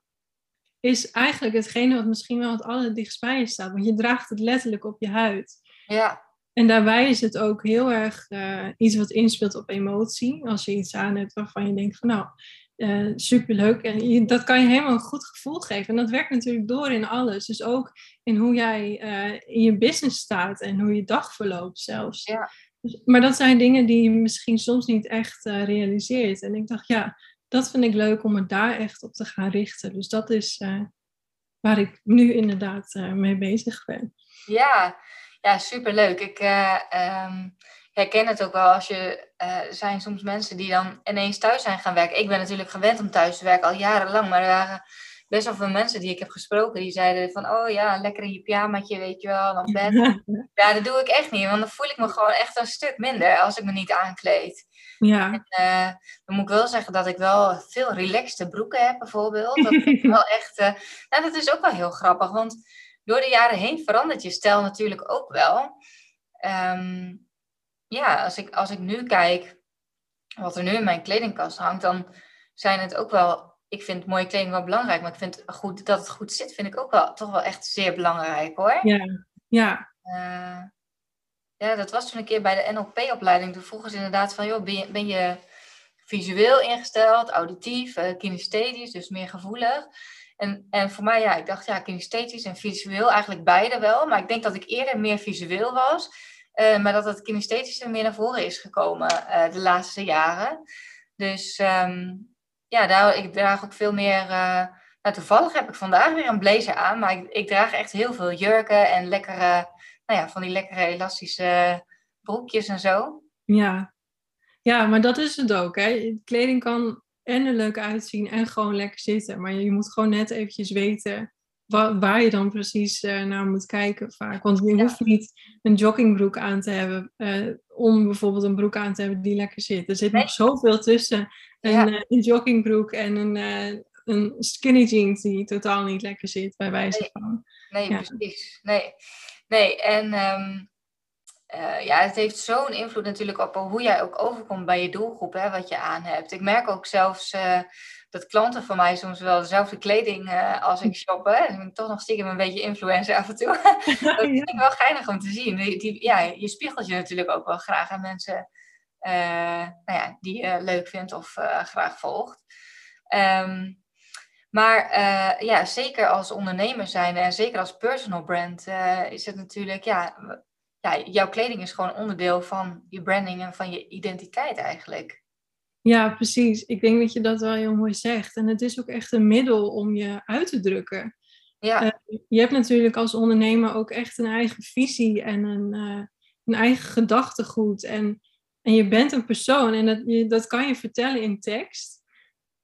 is eigenlijk hetgene wat misschien wel het allerdichtst bij je staat, want je draagt het letterlijk op je huid. Ja. En daarbij is het ook heel erg uh, iets wat inspeelt op emotie. Als je iets aan hebt waarvan je denkt van nou, uh, superleuk. En dat kan je helemaal een goed gevoel geven. En dat werkt natuurlijk door in alles. Dus ook in hoe jij uh, in je business staat en hoe je dag verloopt zelfs. Ja. Dus, maar dat zijn dingen die je misschien soms niet echt uh, realiseert. En ik dacht, ja, dat vind ik leuk om me daar echt op te gaan richten. Dus dat is waar ik nu inderdaad mee bezig ben. Ja, ja superleuk. Ik, um herken het ook wel als je. Er uh, zijn soms mensen die dan ineens thuis zijn gaan werken. Ik ben natuurlijk gewend om thuis te werken al jarenlang, maar er waren best wel veel mensen die ik heb gesproken die zeiden van, oh ja, lekker in je pyjamaatje, weet je wel, op bed. ja, dat doe ik echt niet, want dan voel ik me gewoon echt een stuk minder als ik me niet aankleed. Ja. En, uh, dan moet ik wel zeggen dat ik wel veel relaxte broeken heb, bijvoorbeeld. Dat is wel echt, uh, nou, dat is ook wel heel grappig, want door de jaren heen verandert je stijl natuurlijk ook wel. Um, ja, als ik, als ik nu kijk wat er nu in mijn kledingkast hangt, dan zijn het ook wel. Ik vind mooie kleding wel belangrijk, maar ik vind goed, dat het goed zit, vind ik ook wel toch wel echt zeer belangrijk hoor. Ja, ja. Uh, ja, dat was toen een keer bij de NLP-opleiding. Toen vroegen ze inderdaad van, joh, ben je, ben je visueel ingesteld, auditief, uh, kinesthetisch, dus meer gevoelig? En, en voor mij, ja, ik dacht, ja, kinesthetisch en visueel eigenlijk beide wel. Maar ik denk dat ik eerder meer visueel was. Uh, maar dat het kinesthetische meer naar voren is gekomen uh, de laatste jaren. Dus um, ja, daar, ik draag ook veel meer. Uh, nou, toevallig heb ik vandaag weer een blazer aan, maar ik, ik draag echt heel veel jurken en lekkere, nou ja, van die lekkere elastische broekjes en zo. Ja, ja maar dat is het ook. Hè. Kleding kan en er leuk uitzien en gewoon lekker zitten. Maar je moet gewoon net eventjes weten waar, waar je dan precies uh, naar moet kijken vaak. Want je hoeft niet een joggingbroek aan te hebben uh, om bijvoorbeeld een broek aan te hebben die lekker zit. Er zit nog zoveel tussen een, uh, een joggingbroek en een, een skinny jeans die totaal niet lekker zit, bij wijze nee. van. Nee, precies. Nee, nee. en... Um... Uh, ja, het heeft zo'n invloed natuurlijk op hoe jij ook overkomt bij je doelgroep, hè, wat je aan hebt. Ik merk ook zelfs uh, dat klanten van mij soms wel dezelfde kleding uh, als ik shop. Hè. Ik ben toch nog stiekem een beetje influencer af en toe. dat vind ik wel geinig om te zien. Die, die, ja, je spiegelt je natuurlijk ook wel graag aan mensen nou ja, die je leuk vindt of graag volgt. Um, maar ja, zeker als ondernemer zijn en zeker als personal brand is het natuurlijk, ja, ja, jouw kleding is gewoon onderdeel van je branding en van je identiteit eigenlijk. Ja, precies. Ik denk dat je dat wel heel mooi zegt. En het is ook echt een middel om je uit te drukken. Ja. Uh, je hebt natuurlijk als ondernemer ook echt een eigen visie en een, uh, een eigen gedachtegoed. En, en je bent een persoon en dat, je, dat kan je vertellen in tekst.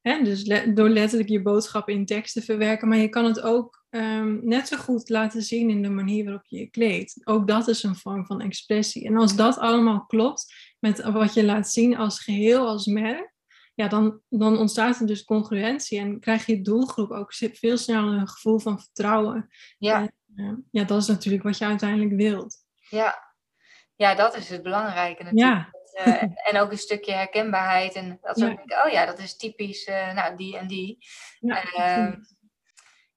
Hè? Dus le door letterlijk je boodschap in tekst te verwerken. Maar je kan het ook um, net zo goed laten zien in de manier waarop je je kleedt. Ook dat is een vorm van expressie. En als dat allemaal klopt met wat je laat zien als geheel, als merk, ja, dan, dan ontstaat er dus congruentie en krijg je doelgroep ook veel sneller een gevoel van vertrouwen. Ja. En, uh, ja, dat is natuurlijk wat je uiteindelijk wilt. Ja, ja dat is het belangrijke natuurlijk. Ja. Uh, en ook een stukje herkenbaarheid. En dat ze ja. denken, oh ja, dat is typisch, uh, nou, die en die. Ja, uh,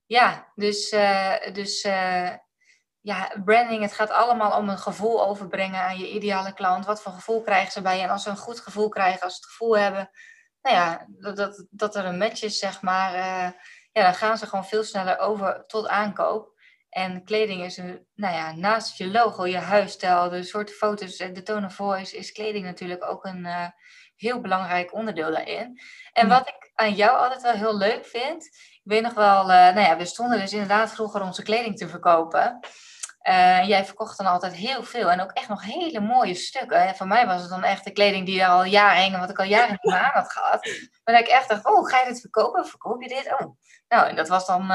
ja dus, dus ja, branding, het gaat allemaal om een gevoel overbrengen aan je ideale klant. Wat voor gevoel krijgen ze bij je? En als ze een goed gevoel krijgen, als ze het gevoel hebben, nou ja, dat, dat, dat er een match is, zeg maar, ja, dan gaan ze gewoon veel sneller over tot aankoop. En kleding is een, nou ja, naast je logo, je huisstijl, de soorten foto's en de tone of voice, is kleding natuurlijk ook een uh, heel belangrijk onderdeel daarin. En wat ik aan jou altijd wel heel leuk vind, ik weet nog wel, uh, nou ja, we stonden dus inderdaad vroeger onze kleding te verkopen. Uh, jij verkocht dan altijd heel veel en ook echt nog hele mooie stukken. En voor mij was het dan echt de kleding die er al jaren hing, wat ik al jaren niet meer aan had gehad. Maar dat ik echt dacht, oh, ga je dit verkopen? Verkoop je dit? Oh, nou, en dat was dan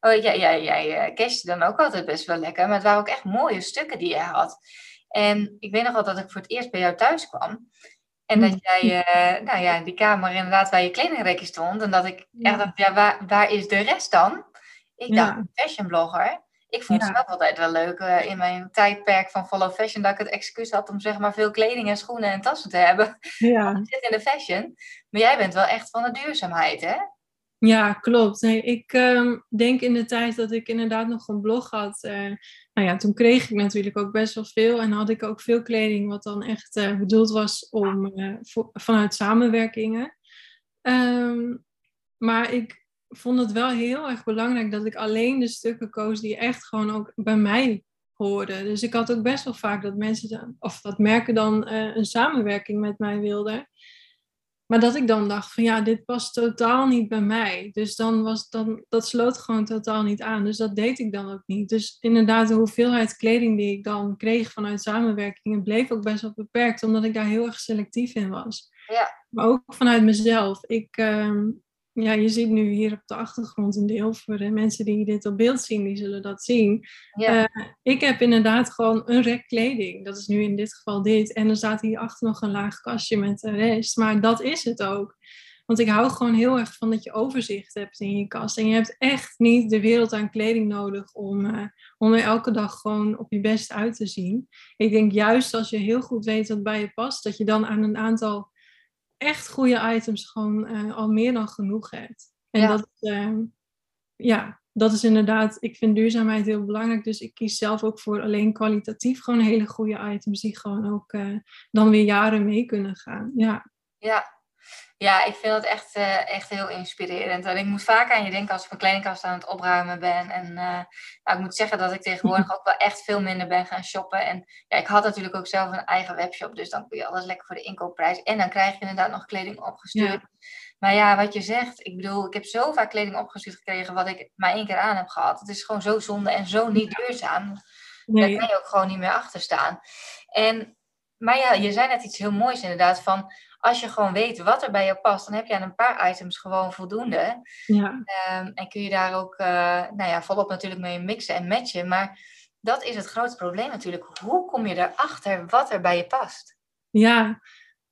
Oh, jij, jij, jij cashte dan ook altijd best wel lekker. Maar het waren ook echt mooie stukken die jij had. En ik weet nog wel dat ik voor het eerst bij jou thuis kwam. En dat mm. jij, uh, nou ja, die kamer inderdaad waar je kledingrekje stond. En dat ik echt dacht, ja, waar, waar is de rest dan? Ik dacht, fashion blogger. Ik vond het zelf altijd wel leuk uh, in mijn tijdperk van follow fashion dat ik het excuus had om zeg maar veel kleding en schoenen en tassen te hebben. Ja. Ik zit in de fashion. Maar jij bent wel echt van de duurzaamheid, hè? Ja, klopt. Nee, ik uh, denk in de tijd dat ik inderdaad nog een blog had. Uh, nou ja, toen kreeg ik natuurlijk ook best wel veel. En had ik ook veel kleding wat dan echt uh, bedoeld was om, eh, voor, vanuit samenwerkingen. Um, maar ik vond het wel heel erg belangrijk dat ik alleen de stukken koos die echt gewoon ook bij mij hoorden. Dus ik had ook best wel vaak dat mensen, of dat merken dan een samenwerking met mij wilden. Maar dat ik dan dacht van ja, dit past totaal niet bij mij. Dus dan was dan, dat sloot gewoon totaal niet aan. Dus dat deed ik dan ook niet. Dus inderdaad, de hoeveelheid kleding die ik dan kreeg vanuit samenwerkingen bleef ook best wel beperkt, omdat ik daar heel erg selectief in was. Ja. Maar ook vanuit mezelf. Ik, ehm, ja, je ziet nu hier op de achtergrond een deel. Voor de mensen die dit op beeld zien, die zullen dat zien. Uh, ik heb inderdaad gewoon een rek kleding. Dat is nu in dit geval dit. En er staat hierachter nog een laag kastje met de rest. Maar dat is het ook. Want ik hou gewoon heel erg van dat je overzicht hebt in je kast. En je hebt echt niet de wereld aan kleding nodig om, uh, om er elke dag gewoon op je best uit te zien. Ik denk juist als je heel goed weet wat bij je past, dat je dan aan een aantal echt goede items gewoon uh, al meer dan genoeg hebt. En ja. dat, uh, ja, dat is inderdaad, ik vind duurzaamheid heel belangrijk. Dus ik kies zelf ook voor alleen kwalitatief gewoon hele goede items die gewoon ook uh, dan weer jaren mee kunnen gaan. Ja. Ja, ja, ik vind dat echt, uh, echt heel inspirerend. En ik moet vaak aan je denken als ik mijn kledingkast aan het opruimen ben. En uh, nou, ik moet zeggen dat ik tegenwoordig ook wel echt veel minder ben gaan shoppen. En ja, ik had natuurlijk ook zelf een eigen webshop. Dus dan kun je alles lekker voor de inkoopprijs. En dan krijg je inderdaad nog kleding opgestuurd. Maar ja, wat je zegt, ik bedoel, ik heb zo vaak kleding opgestuurd gekregen wat ik maar één keer aan heb gehad. Het is gewoon zo zonde en zo niet duurzaam. Daar kan je ook gewoon niet meer achter staan. En, maar ja, je zei net iets heel moois inderdaad, van als je gewoon weet wat er bij jou past, dan heb je aan een paar items gewoon voldoende. Ja. Ehm, en kun je daar ook uh, nou ja, volop natuurlijk mee mixen en matchen. Maar dat is het grootste probleem natuurlijk. Hoe kom je erachter wat er bij je past? Ja,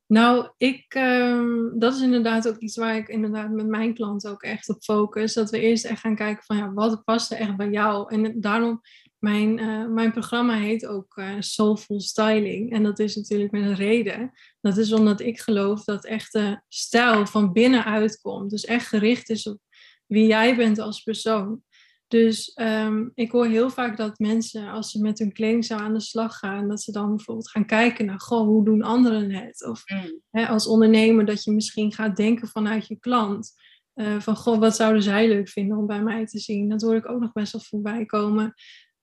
nou, ik, ehm, dat is inderdaad ook iets waar ik inderdaad met mijn klanten ook echt op focus. Dat we eerst echt gaan kijken van ja, wat past er echt bij jou? En daarom, mijn, uh, mijn programma heet ook uh, Soulful Styling. En dat is natuurlijk met een reden. Dat is omdat ik geloof dat echte stijl van binnenuit komt. Dus echt gericht is op wie jij bent als persoon. Dus um, ik hoor heel vaak dat mensen, als ze met hun kledingstijl aan de slag gaan, dat ze dan bijvoorbeeld gaan kijken naar, goh, hoe doen anderen het? Of Mm. hè, als ondernemer dat je misschien gaat denken vanuit je klant. eh, van, goh, wat zouden zij leuk vinden om bij mij te zien? Dat hoor ik ook nog best wel voorbij komen.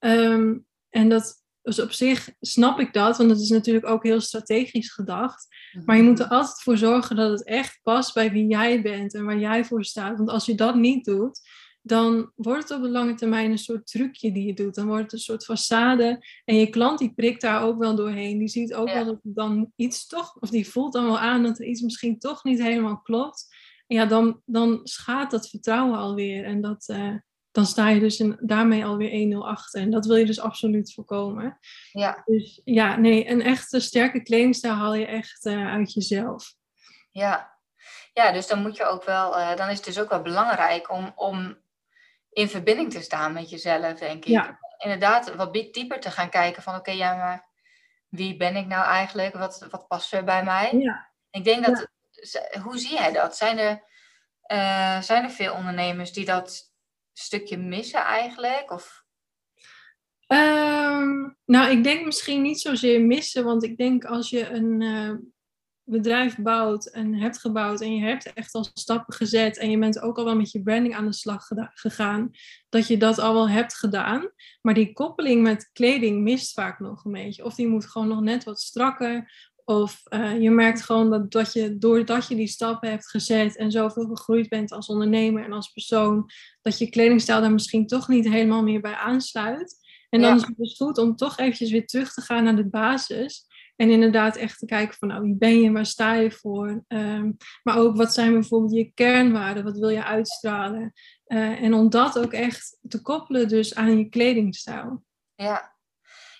Ehm, en dat, dus op zich snap ik dat, want dat is natuurlijk ook heel strategisch gedacht. Maar je moet er altijd voor zorgen dat het echt past bij wie jij bent en waar jij voor staat. Want als je dat niet doet, dan wordt het op de lange termijn een soort trucje die je doet. Dan wordt het een soort façade. En je klant die prikt daar ook wel doorheen. Die ziet ook Ja. wel dat dan iets toch, of die voelt dan wel aan dat er iets misschien toch niet helemaal klopt. En ja, dan, dan schaadt dat vertrouwen alweer. En dat, eh, dan sta je dus in, daarmee alweer 1-0 achter. En dat wil je dus absoluut voorkomen. Ja, Dus ja, nee, een echte sterke kledingstijl haal je echt eh, uit jezelf. ja. Ja, dus dan moet je ook wel, eh, dan is het dus ook wel belangrijk om, om in verbinding te staan met jezelf, denk ik. Ja. Inderdaad, wat dieper te gaan kijken van, oké, ja, maar wie ben ik nou eigenlijk? Wat, wat past er bij mij? Ja. Ik denk dat, hoe zie jij dat? Zijn er, eh, zijn er veel ondernemers die dat stukje missen eigenlijk? Of, Ehm, nou, ik denk misschien niet zozeer missen, want ik denk als je een eh, bedrijf bouwt en hebt gebouwd en je hebt echt al stappen gezet en je bent ook al wel met je branding aan de slag gegaan, dat je dat al wel hebt gedaan. Maar die koppeling met kleding mist vaak nog een beetje. Of die moet gewoon nog net wat strakker. Of eh, je merkt gewoon dat, dat je, doordat je die stappen hebt gezet en zoveel gegroeid bent als ondernemer en als persoon, dat je kledingstijl daar misschien toch niet helemaal meer bij aansluit. En dan Ja. is het dus goed om toch eventjes weer terug te gaan naar de basis. En inderdaad echt te kijken van nou, wie ben je, waar sta je voor? Ehm, maar ook wat zijn bijvoorbeeld je kernwaarden, wat wil je uitstralen? Eh, en om dat ook echt te koppelen dus aan je kledingstijl. ja,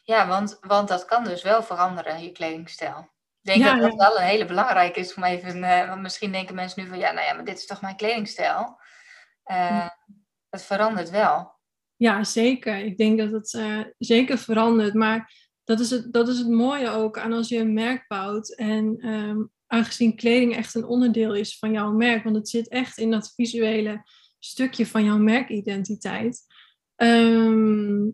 ja want, want dat kan dus wel veranderen, je kledingstijl. Ik denk Ja, dat dat wel een hele belangrijke is om even, eh, want misschien denken mensen nu van, ja, nou ja, maar dit is toch mijn kledingstijl. Eh, Het verandert wel. Ja, zeker. Ik denk dat het eh, zeker verandert. Maar dat is, het, dat is het mooie ook aan als je een merk bouwt. En ehm, aangezien kleding echt een onderdeel is van jouw merk. Want het zit echt in dat visuele stukje van jouw merkidentiteit. Ehm,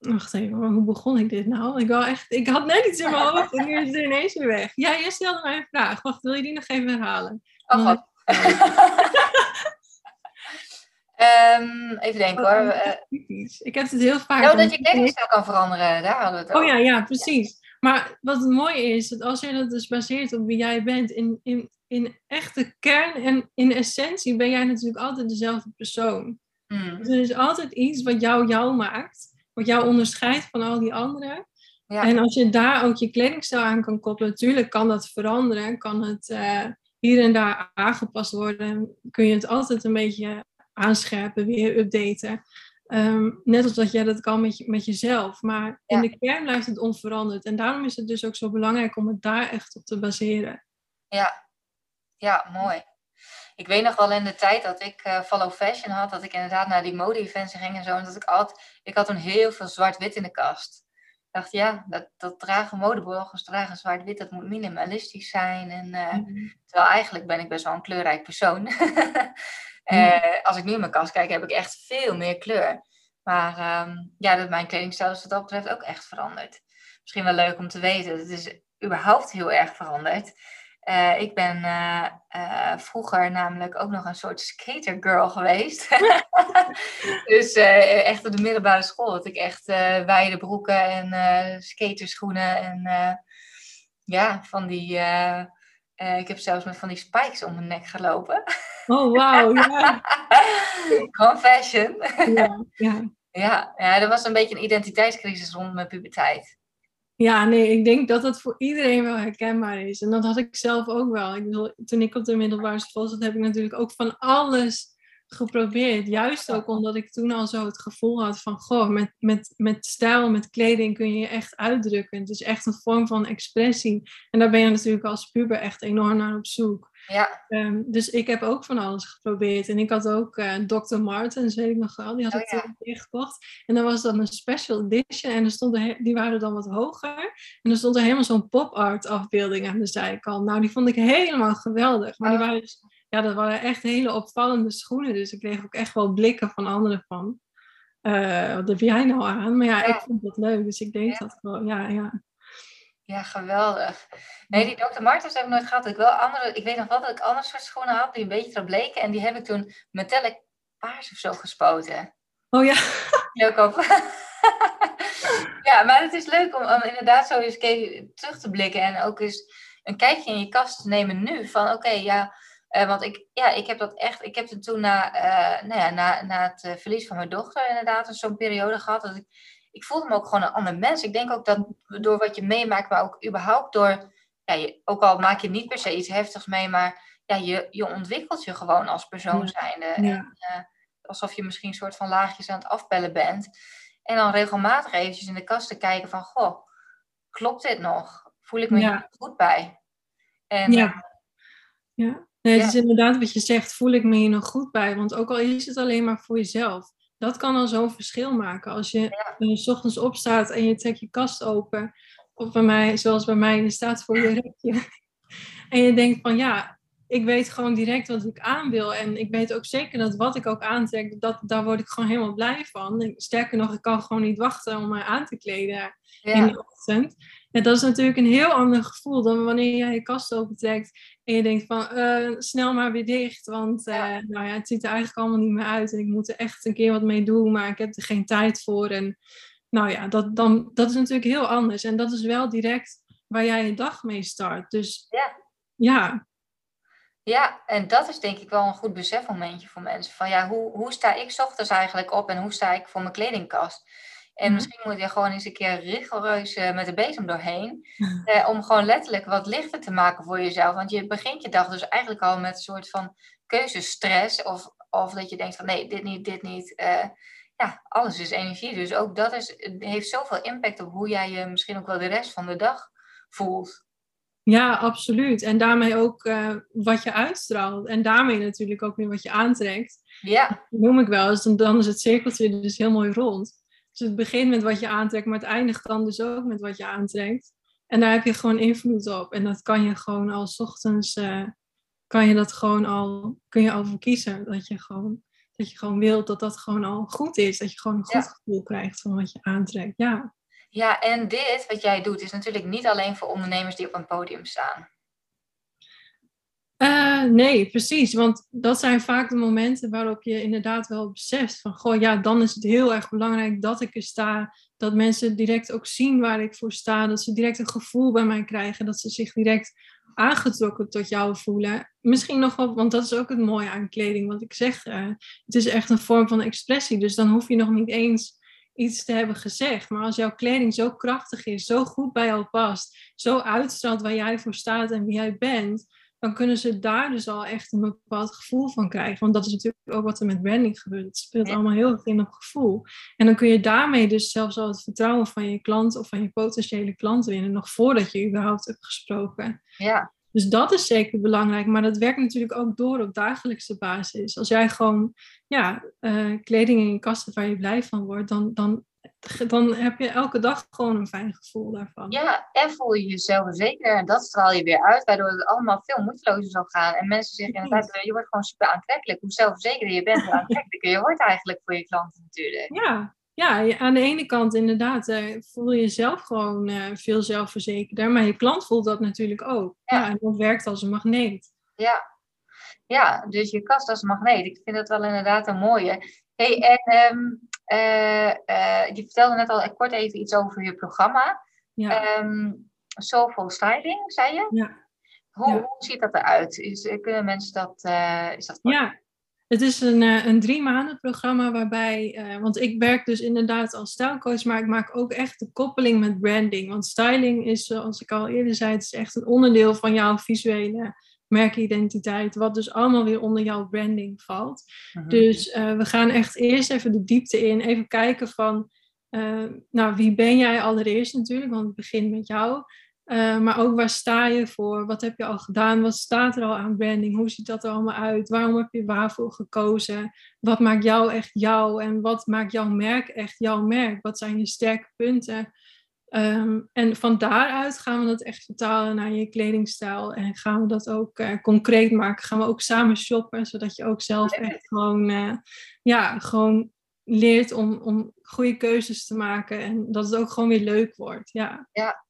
wacht even, maar hoe begon ik dit nou? Ik, wou echt, ik had net iets in mijn hoofd en nu is het ineens weer weg. Ja, jij stelde mij een vraag. Wacht, wil je die nog even herhalen? Oh, god. Ehm, even denken hoor. Eh, Typisch. Ik heb het heel vaak. nou, dat je kledingstijl kan veranderen, daar hadden we het Oh over. ja, ja, precies. Maar wat het mooie is, dat als je dat dus baseert op wie jij bent, in, in, in echte kern en in essentie ben jij natuurlijk altijd dezelfde persoon. Hmm, Dus er is altijd iets wat jou jou maakt, wat jou onderscheidt van al die anderen. Ja. En als je daar ook je kledingstijl aan kan koppelen, natuurlijk kan dat veranderen, kan het eh, hier en daar aangepast worden, kun je het altijd een beetje aanscherpen, weer updaten. Ehm, net als dat jij dat kan met, je, met jezelf. Maar in de kern blijft het onveranderd. En daarom is het dus ook zo belangrijk om het daar echt op te baseren. Ja, ja, mooi. Ik weet nog wel in de tijd dat ik eh, Follow Fashion had, dat ik inderdaad naar die mode-events ging en zo. En dat ik altijd, ik had toen heel veel zwart-wit in de kast. Ik dacht, ja, dat, dat dragen modebloggers, dragen zwart-wit, dat moet minimalistisch zijn. En, eh, terwijl eigenlijk ben ik best wel een kleurrijk persoon. Eh, als ik nu in mijn kast kijk, heb ik echt veel meer kleur. Maar ehm, ja, dat mijn kledingstijl is wat dat betreft ook echt veranderd. Misschien wel leuk om te weten. Het is überhaupt heel erg veranderd. Eh, ik ben eh, eh, vroeger namelijk ook nog een soort skatergirl geweest. dus echt op de middelbare school had ik echt wijde broeken en skaterschoenen en ja, van die ik heb zelfs met van die spikes om mijn nek gelopen. Oh, wauw. Ja. Confession. ja, ja. Ja, ja, dat was een beetje een identiteitscrisis rond mijn puberteit. Ja, nee, ik denk dat dat voor iedereen wel herkenbaar is. En dat had ik zelf ook wel. Ik bedoel, toen ik op de middelbare school zat, heb ik natuurlijk ook van alles geprobeerd. Juist ook omdat ik toen al zo het gevoel had van, goh, met, met, met stijl, met kleding kun je je echt uitdrukken. Het is echt een vorm van expressie. En daar ben je natuurlijk als puber echt enorm naar op zoek. Ja. Um, dus ik heb ook van alles geprobeerd. En ik had ook uh, Dr. Martens, weet ik nog wel, die had Oh, ik ja. toen ingekocht. En dan was dat een special edition. En er stonden, die waren dan wat hoger. En er stond er helemaal zo'n pop-art afbeelding aan de zijkant. Nou, die vond ik helemaal geweldig. Maar die Oh. waren dus, ja, dat waren echt hele opvallende schoenen. Dus ik kreeg ook echt wel blikken van anderen van. eh, wat heb jij nou aan? Maar ja, Ja. ik vond dat leuk. Dus ik deed Ja. dat gewoon. Ja, ja. Ja, geweldig. Nee, die Dr. Martens heb ik nooit gehad. Ik, wel andere, ik weet nog wel dat ik andere soort schoenen had die een beetje erop leken. En die heb ik toen metallic paars of zo gespoten. Oh ja. Leuk op. ja, maar het is leuk om, om inderdaad zo eens terug te blikken. En ook eens een kijkje in je kast te nemen nu. Van oké, ja... eh, want ik, ja, ik heb dat echt... Ik heb het toen na, eh, nou ja, na, na het verlies van mijn dochter inderdaad zo'n periode gehad. Dat ik, ik voelde me ook gewoon een ander mens. Ik denk ook dat door wat je meemaakt, maar ook überhaupt door... Ja, je, ook al maak je niet per se iets heftigs mee, maar ja, je, je ontwikkelt je gewoon als persoon zijnde. Ja. En, eh, alsof je misschien een soort van laagjes aan het afbellen bent. En dan regelmatig eventjes in de kast te kijken van, goh, klopt dit nog? Voel ik me Ja. hier goed bij? En Ja. eh, Ja, nee, het Ja. is inderdaad wat je zegt, voel ik me hier nog goed bij. Want ook al is het alleen maar voor jezelf, dat kan al zo'n verschil maken. Als je Ja. 's ochtends opstaat en je trekt je kast open, of bij mij, zoals bij mij, je staat voor je rekje. En je denkt van ja, ik weet gewoon direct wat ik aan wil. En ik weet ook zeker dat wat ik ook aantrek, dat, daar word ik gewoon helemaal blij van. En sterker nog, ik kan gewoon niet wachten om mij aan te kleden in de ochtend. En dat is natuurlijk een heel ander gevoel dan wanneer jij je kast opentrekt en je denkt van eh, snel maar weer dicht, want eh, Ja. nou ja, het ziet er eigenlijk allemaal niet meer uit en ik moet er echt een keer wat mee doen, maar ik heb er geen tijd voor. En nou ja, dat, dan, dat is natuurlijk heel anders en dat is wel direct waar jij je dag mee start. Dus Ja. ja, ja, en dat is denk ik wel een goed besefmomentje voor mensen. Van ja, hoe, hoe sta ik 's ochtends eigenlijk op en hoe sta ik voor mijn kledingkast? En Mhm. misschien moet je gewoon eens een keer rigoureus eh, met de bezem doorheen. Eh, om gewoon letterlijk wat lichter te maken voor jezelf. Want je begint je dag dus eigenlijk al met een soort van keuzestress. Of, of dat je denkt van nee, dit niet, dit niet. Eh, ja, alles is energie. Dus ook dat is, heeft zoveel impact op hoe jij je misschien ook wel de rest van de dag voelt. Ja, absoluut. En daarmee ook wat je uitstraalt. En daarmee natuurlijk ook weer wat je aantrekt. Ja, Dat noem ik wel eens. Dan, dan is het cirkeltje dus heel mooi rond. Dus het begint met wat je aantrekt, maar het eindigt dan dus ook met wat je aantrekt. En daar heb je gewoon invloed op. En dat kan je gewoon al 's ochtends, eh, kan je dat gewoon al, kun je al voor kiezen. Dat je gewoon, dat je gewoon wilt dat dat gewoon al goed is. Dat je gewoon een goed Ja. gevoel krijgt van wat je aantrekt. Ja. ja, en dit wat jij doet is natuurlijk niet alleen voor ondernemers die op een podium staan. Eh, nee, precies. Want dat zijn vaak de momenten waarop je inderdaad wel beseft van, goh, ja, dan is het heel erg belangrijk dat ik er sta. Dat mensen direct ook zien waar ik voor sta. Dat ze direct een gevoel bij mij krijgen. Dat ze zich direct aangetrokken tot jou voelen. Misschien nog wel, want dat is ook het mooie aan kleding. Wat ik zeg, eh, het is echt een vorm van expressie. Dus dan hoef je nog niet eens iets te hebben gezegd. Maar als jouw kleding zo krachtig is, zo goed bij jou past, zo uitstraalt waar jij voor staat en wie jij bent dan kunnen ze daar dus al echt een bepaald gevoel van krijgen. Want dat is natuurlijk ook wat er met branding gebeurt. Het speelt Ja. allemaal heel erg in op gevoel. En dan kun je daarmee dus zelfs al het vertrouwen van je klant of van je potentiële klant winnen, nog voordat je überhaupt hebt gesproken. Ja, Dus dat is zeker belangrijk, maar dat werkt natuurlijk ook door op dagelijkse basis. Als jij gewoon ja, eh, kleding in je kast waar je blij van wordt, dan, dan, dan heb je elke dag gewoon een fijn gevoel daarvan. ja, en voel je jezelf zeker en dat straal je weer uit, waardoor het allemaal veel moeitelozer zal gaan. En mensen zeggen inderdaad, je wordt gewoon super aantrekkelijk. Hoe zelfverzekerder je bent, hoe aantrekkelijker je wordt eigenlijk voor je klanten natuurlijk. Ja, ja, aan de ene kant inderdaad eh, voel je jezelf gewoon eh, veel zelfverzekerder, maar je klant voelt dat natuurlijk ook. Ja. Ja. en dat werkt als een magneet. Ja. ja, dus je kast als magneet. Ik vind dat wel inderdaad een mooie. Hey, en ehm, eh, eh, je vertelde net al kort even iets over je programma. Ja, Ehm Soulful Styling, zei je? ja. Hoe, hoe ziet dat eruit? Is, kunnen mensen dat... Is dat ja, het is een, een drie maanden programma waarbij, uh, want ik werk dus inderdaad als stijlcoach, maar ik maak ook echt de koppeling met branding. Want styling is, zoals ik al eerder zei, het is echt een onderdeel van jouw visuele merkidentiteit, wat dus allemaal weer onder jouw branding valt. Dus uh, we gaan echt eerst even de diepte in, even kijken van, nou wie ben jij allereerst natuurlijk, want het begint met jou. Uh, maar ook waar sta je voor? Wat heb je al gedaan? Wat staat er al aan branding? Hoe ziet dat er allemaal uit? Waarom heb je waarvoor gekozen? Wat maakt jou echt jou? En wat maakt jouw merk echt jouw merk? Wat zijn je sterke punten? Um, en van daaruit gaan we dat echt vertalen naar je kledingstijl. En gaan we dat ook uh, concreet maken. Gaan we ook samen shoppen, zodat je ook zelf echt gewoon, uh, ja, gewoon leert om, om goede keuzes te maken. En dat het ook gewoon weer leuk wordt. Ja. ja,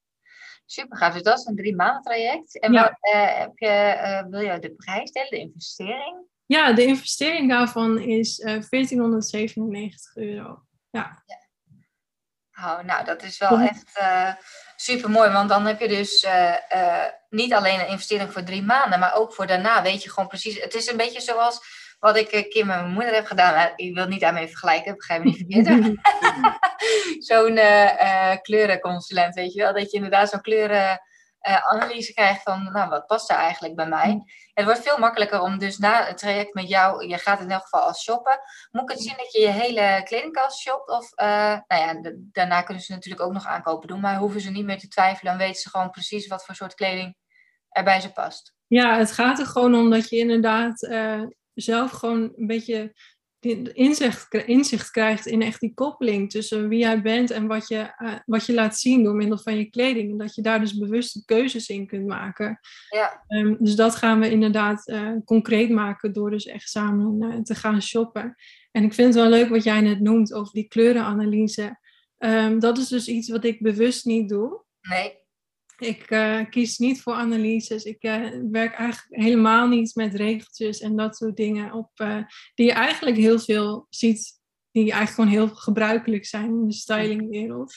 Super gaaf. Dus dat is een drie maanden traject. En wat, uh, heb je, wil je de prijs delen, de investering? Ja, de investering daarvan is uh, eh, 1497 euro. Ja. ja. Oh, nou, dat is wel echt super mooi. Want dan heb je dus niet alleen een investering voor drie maanden, maar ook voor daarna weet je gewoon precies. Het is een beetje zoals wat ik een keer met mijn moeder heb gedaan. Ik wil niet daarmee vergelijken, begrijp me niet verkeerd. zo'n uh, kleurenconsulent, weet je wel. Dat je inderdaad zo'n kleurenanalyse krijgt van, nou, wat past er eigenlijk bij mij? Mm. Het wordt veel makkelijker om dus na het traject met jou, je gaat in elk geval als shoppen. Moet ik het zien dat je je hele kledingkast shopt? Of, nou ja, daarna kunnen ze natuurlijk ook nog aankopen doen, maar hoeven ze niet meer te twijfelen. Dan weten ze gewoon precies wat voor soort kleding er bij ze past. Ja, het gaat er gewoon om dat je inderdaad zelf gewoon een beetje inzicht, inzicht krijgt in echt die koppeling tussen wie jij bent en wat je, uh, wat je laat zien door middel van je kleding. En dat je daar dus bewuste keuzes in kunt maken. Ja. Um, dus dat gaan we inderdaad uh, concreet maken door dus echt samen uh, te gaan shoppen. En ik vind het wel leuk wat jij net noemt over die kleurenanalyse. Um, dat is dus iets wat ik bewust niet doe. Nee. Ik uh, kies niet voor analyses. Ik uh, werk eigenlijk helemaal niet met regeltjes en dat soort dingen op, uh, die je eigenlijk heel veel ziet, die eigenlijk gewoon heel gebruikelijk zijn in de stylingwereld.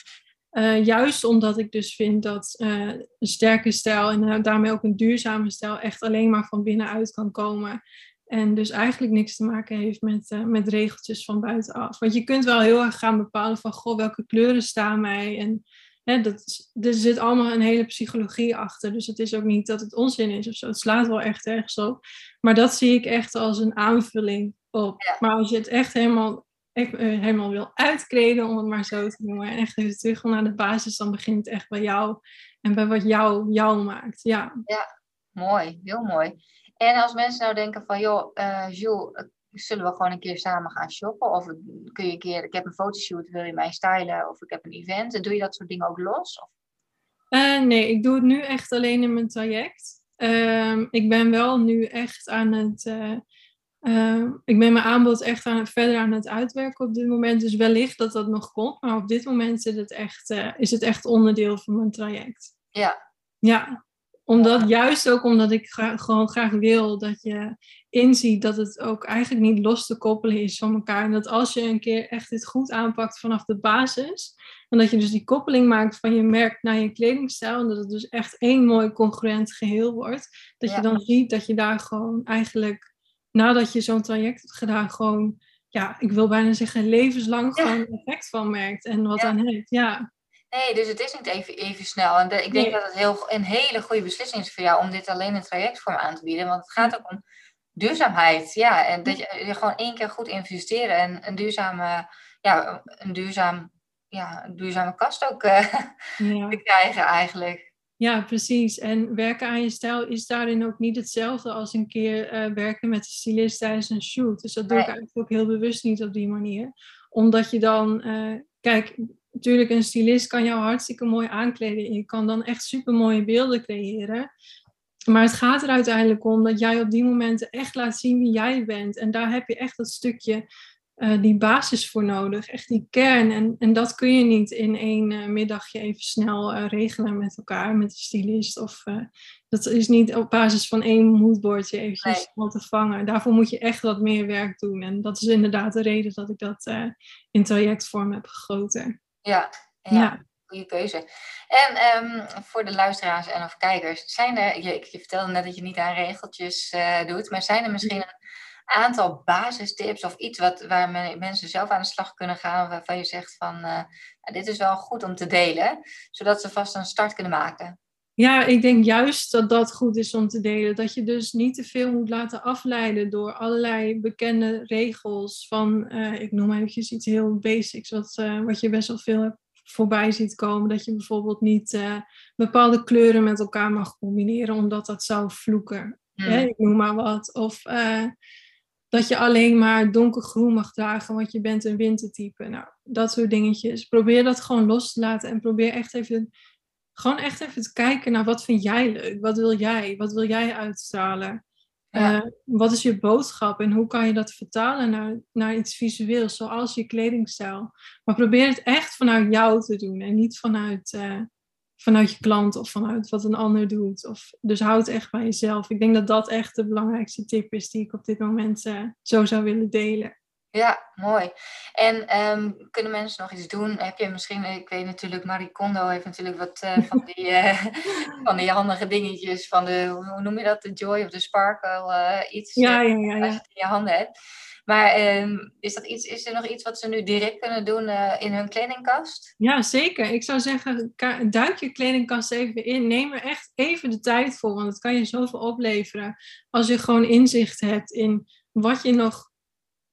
juist omdat ik dus vind dat een sterke stijl en daarmee ook een duurzame stijl echt alleen maar van binnenuit kan komen. En dus eigenlijk niks te maken heeft met, met regeltjes van buitenaf. Want je kunt wel heel erg gaan bepalen van, goh, welke kleuren staan mij en hè, dat, er zit allemaal een hele psychologie achter. Dus het is ook niet dat het onzin is of zo. Het slaat wel echt ergens op. Maar dat zie ik echt als een aanvulling op. Maar als je het echt helemaal, echt, eh, helemaal wil uitkleden, om het maar zo te noemen, en echt even terug naar de basis, dan begint het echt bij jou en bij wat jou jou maakt. Ja, ja mooi, heel mooi. En als mensen nou denken van, joh, uh, Jules, zullen we gewoon een keer samen gaan shoppen? Of kun je een keer, ik heb een fotoshoot, wil je mij stylen? Of ik heb een event. Doe je dat soort dingen ook los? Of? Uh, nee, ik doe het nu echt alleen in mijn traject. Uh, ik ben wel nu echt aan het. Uh, ik ben mijn aanbod echt aan het, verder aan het uitwerken op dit moment. Dus wellicht dat dat nog komt. Maar op dit moment is het echt, eh, is het echt onderdeel van mijn traject. Ja. Ja, omdat, juist ook omdat ik gewoon graag wil dat je inziet dat het ook eigenlijk niet los te koppelen is van elkaar. En dat als je een keer echt dit goed aanpakt vanaf de basis, en dat je dus die koppeling maakt van je merk naar je kledingstijl, en dat het dus echt één mooi congruent geheel wordt, dat je dan ziet dat je daar gewoon eigenlijk, nadat je zo'n traject hebt gedaan, gewoon, ja, ik wil bijna zeggen, levenslang gewoon effect van merkt en wat aan hebt. Ja. Nee, dus het is niet even, even snel. En ik denk dat het heel, een hele goede beslissing is voor jou om dit alleen in trajectvorm aan te bieden. Want het gaat ook om duurzaamheid. Ja, en dat je, je gewoon één keer goed investeren en een duurzame, ja, een duurzaam, ja, een duurzame kast ook uh, ja. te krijgen eigenlijk. Ja, precies. En werken aan je stijl is daarin ook niet hetzelfde als een keer uh, werken met een stylist tijdens een shoot. Dus dat doe ik eigenlijk ook heel bewust niet op die manier. Omdat je dan, uh, kijk, natuurlijk, een stylist kan jou hartstikke mooi aankleden. Je kan dan echt super mooie beelden creëren. Maar het gaat er uiteindelijk om dat jij op die momenten echt laat zien wie jij bent. En daar heb je echt dat stukje, uh, die basis voor nodig. Echt die kern. En, en dat kun je niet in één uh, middagje even snel uh, regelen met elkaar, met de stylist. Of, dat is niet op basis van één moodboardje eventjes nee. te vangen. Daarvoor moet je echt wat meer werk doen. En dat is inderdaad de reden dat ik dat in trajectvorm heb gegoten. Ja, ja. goede keuze. En ehm, voor de luisteraars en of kijkers, zijn er, je, je vertelde net dat je niet aan regeltjes uh, doet, maar zijn er misschien een aantal basistips of iets wat, waar mensen zelf aan de slag kunnen gaan, waarvan je zegt van, uh, nou, dit is wel goed om te delen, zodat ze vast een start kunnen maken? Ja, ik denk juist dat dat goed is om te delen. Dat je dus niet te veel moet laten afleiden door allerlei bekende regels. Van, uh, ik noem eventjes iets heel basics, wat, uh, wat je best wel veel voorbij ziet komen. Dat je bijvoorbeeld niet uh, bepaalde kleuren met elkaar mag combineren, omdat dat zou vloeken. Mm. Hè? Ik noem maar wat. Of dat je alleen maar donkergroen mag dragen, want je bent een wintertype. Nou, dat soort dingetjes. Probeer dat gewoon los te laten en probeer echt even gewoon echt even te kijken naar wat vind jij leuk? Wat wil jij? Wat wil jij uitstralen? Uh, wat is je boodschap en hoe kan je dat vertalen naar, naar iets visueels, zoals je kledingstijl? Maar probeer het echt vanuit jou te doen en niet vanuit, uh, vanuit je klant of vanuit wat een ander doet. Of, dus houd echt bij jezelf. Ik denk dat dat echt de belangrijkste tip is die ik op dit moment uh, zo zou willen delen. Ja, mooi. En um, kunnen mensen nog iets doen? Heb je misschien, ik weet natuurlijk, Marie Kondo heeft natuurlijk wat uh, van, die, uh, van die handige dingetjes, van de, hoe noem je dat, de joy of the sparkle, uh, iets ja, ja, ja, ja. als je het in je handen hebt. Maar um, is, dat iets, is er nog iets wat ze nu direct kunnen doen in hun kledingkast? Ja, zeker. Ik zou zeggen, duik je kledingkast even in. Neem er echt even de tijd voor, want het kan je zoveel opleveren als je gewoon inzicht hebt in wat je nog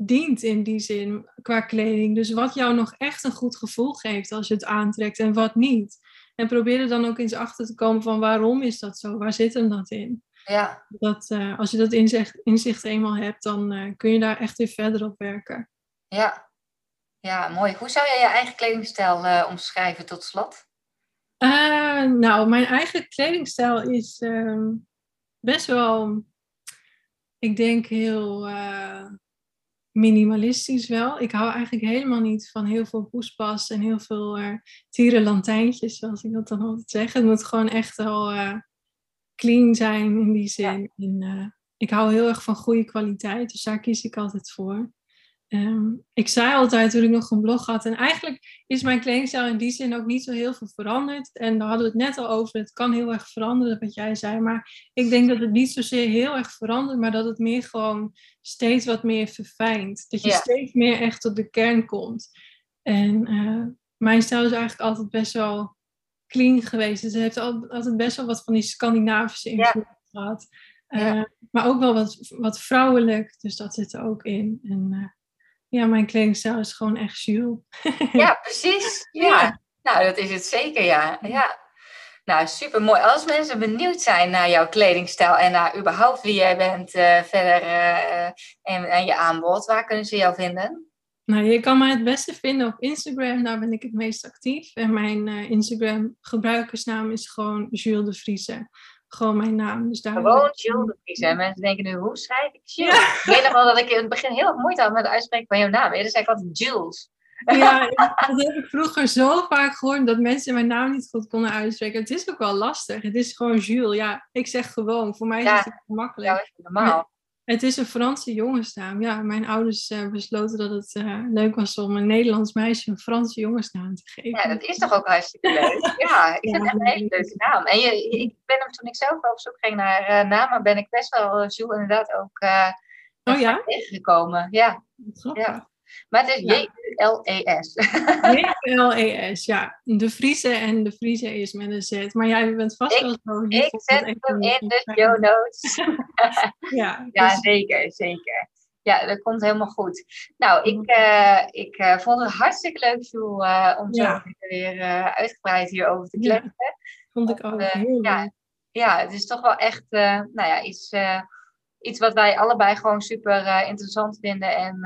dient in die zin qua kleding. Dus wat jou nog echt een goed gevoel geeft als je het aantrekt en wat niet. En probeer er dan ook eens achter te komen van waarom is dat zo? Waar zit hem dat in? Ja. Dat, uh, als je dat inzicht, inzicht eenmaal hebt, dan uh, kun je daar echt weer verder op werken. Ja. ja, mooi. Hoe zou jij je eigen kledingstijl uh, omschrijven tot slot? nou, mijn eigen kledingstijl is ehm, best wel, ik denk heel minimalistisch wel. Ik hou eigenlijk helemaal niet van heel veel poespas en heel veel uh, tierenlantijntjes, zoals ik dat dan altijd zeg. Het moet gewoon echt wel uh, clean zijn in die zin. Ja. En, uh, ik hou heel erg van goede kwaliteit, dus daar kies ik altijd voor. Um, ik zei altijd toen ik nog een blog had, en eigenlijk is mijn kledingstijl in die zin ook niet zo heel veel veranderd. En daar hadden we het net al over, het kan heel erg veranderen, wat jij zei. Maar ik denk dat het niet zozeer heel erg verandert, maar dat het meer gewoon steeds wat meer verfijnt. Dat je ja. steeds meer echt tot de kern komt. En uh, mijn stijl is eigenlijk altijd best wel clean geweest. Dus het heeft altijd best wel wat van die Scandinavische invloed ja. gehad. Uh, ja. Maar ook wel wat, wat vrouwelijk, dus dat zit er ook in. En, uh, ja, mijn kledingstijl is gewoon echt Jules. ja, precies. Ja. ja. nou dat is het zeker, ja. ja. Nou, super mooi. Als mensen benieuwd zijn naar jouw kledingstijl en naar überhaupt wie jij bent uh, verder uh, en, en je aanbod, waar kunnen ze jou vinden? Nou, je kan mij het beste vinden op Instagram, daar ben ik het meest actief. En mijn uh, Instagram gebruikersnaam is gewoon Jules de Vriese gewoon mijn naam. Dus daar Gewoon Jill de Vries. En mensen denken nu, hoe schrijf ik Jill? Ja. Ik weet nog wel dat ik in het begin heel erg moeite had met het uitspreken van jouw naam. Dus zei ik altijd Jules. Ja, dat heb ik vroeger zo vaak gehoord dat mensen mijn naam niet goed konden uitspreken. Het is ook wel lastig. Het is gewoon Jules. Ja, ik zeg gewoon. Voor mij is het makkelijk. Ja, is normaal. Het is een Franse jongensnaam. Ja, mijn ouders uh, besloten dat het uh, leuk was om een Nederlands meisje een Franse jongensnaam te geven. Ja, dat is toch ook hartstikke leuk. Ja, ik vind het een hele leuke naam. En je, ik ben hem toen ik zelf op zoek ging naar uh, namen, ben ik best wel Jules inderdaad ook oh, ja? tegengekomen. Ja. ja. Maar het is. J-U-L-E-S. J-U-L-E-S, ja. De Friese en de Friese is met een Z. Maar jij bent vast ik, wel zo. Ik zet hem in de show notes. ja, ja dus... zeker, zeker. Ja, dat komt helemaal goed. Nou, ik, uh, ik uh, vond het hartstikke leuk, uh, om zo ja. weer uitgebreid hierover te kletsen. Ja, vond ik ook heel ja, leuk. Ja, het is toch wel echt, nou ja, iets, iets wat wij allebei gewoon super interessant vinden en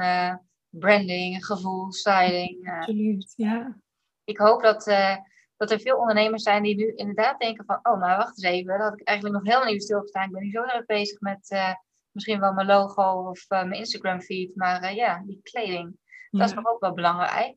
branding, gevoel, styling. Absoluut, ja. Ik hoop dat, uh, dat er veel ondernemers zijn die nu inderdaad denken van... oh, maar wacht eens even, dat had ik eigenlijk nog helemaal niet stilgestaan. Ik ben nu zo erg bezig met uh, misschien wel mijn logo of uh, mijn Instagram feed. Maar ja, die kleding, ja. dat is nog ook wel belangrijk.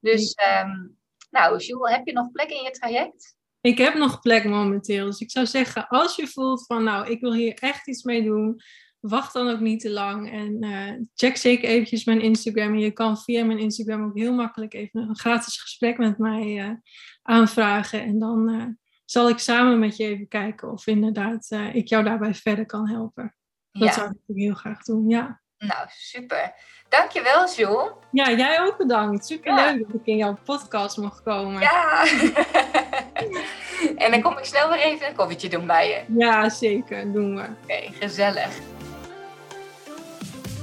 Dus, um, nou, Jules, heb je nog plek in je traject? Ik heb nog plek momenteel. Dus ik zou zeggen, als je voelt van nou, ik wil hier echt iets mee doen wacht dan ook niet te lang. En uh, check zeker eventjes mijn Instagram. En je kan via mijn Instagram ook heel makkelijk even een gratis gesprek met mij uh, aanvragen. En dan uh, zal ik samen met je even kijken of inderdaad ik jou daarbij verder kan helpen. Dat ja. zou ik heel graag doen, ja. Nou, super. Dankjewel, Jules. Ja, jij ook bedankt. Superleuk ja. dat ik in jouw podcast mocht komen. Ja. en dan kom ik snel weer even een koffietje doen bij je. Ja, zeker. Doen we. Oké, gezellig.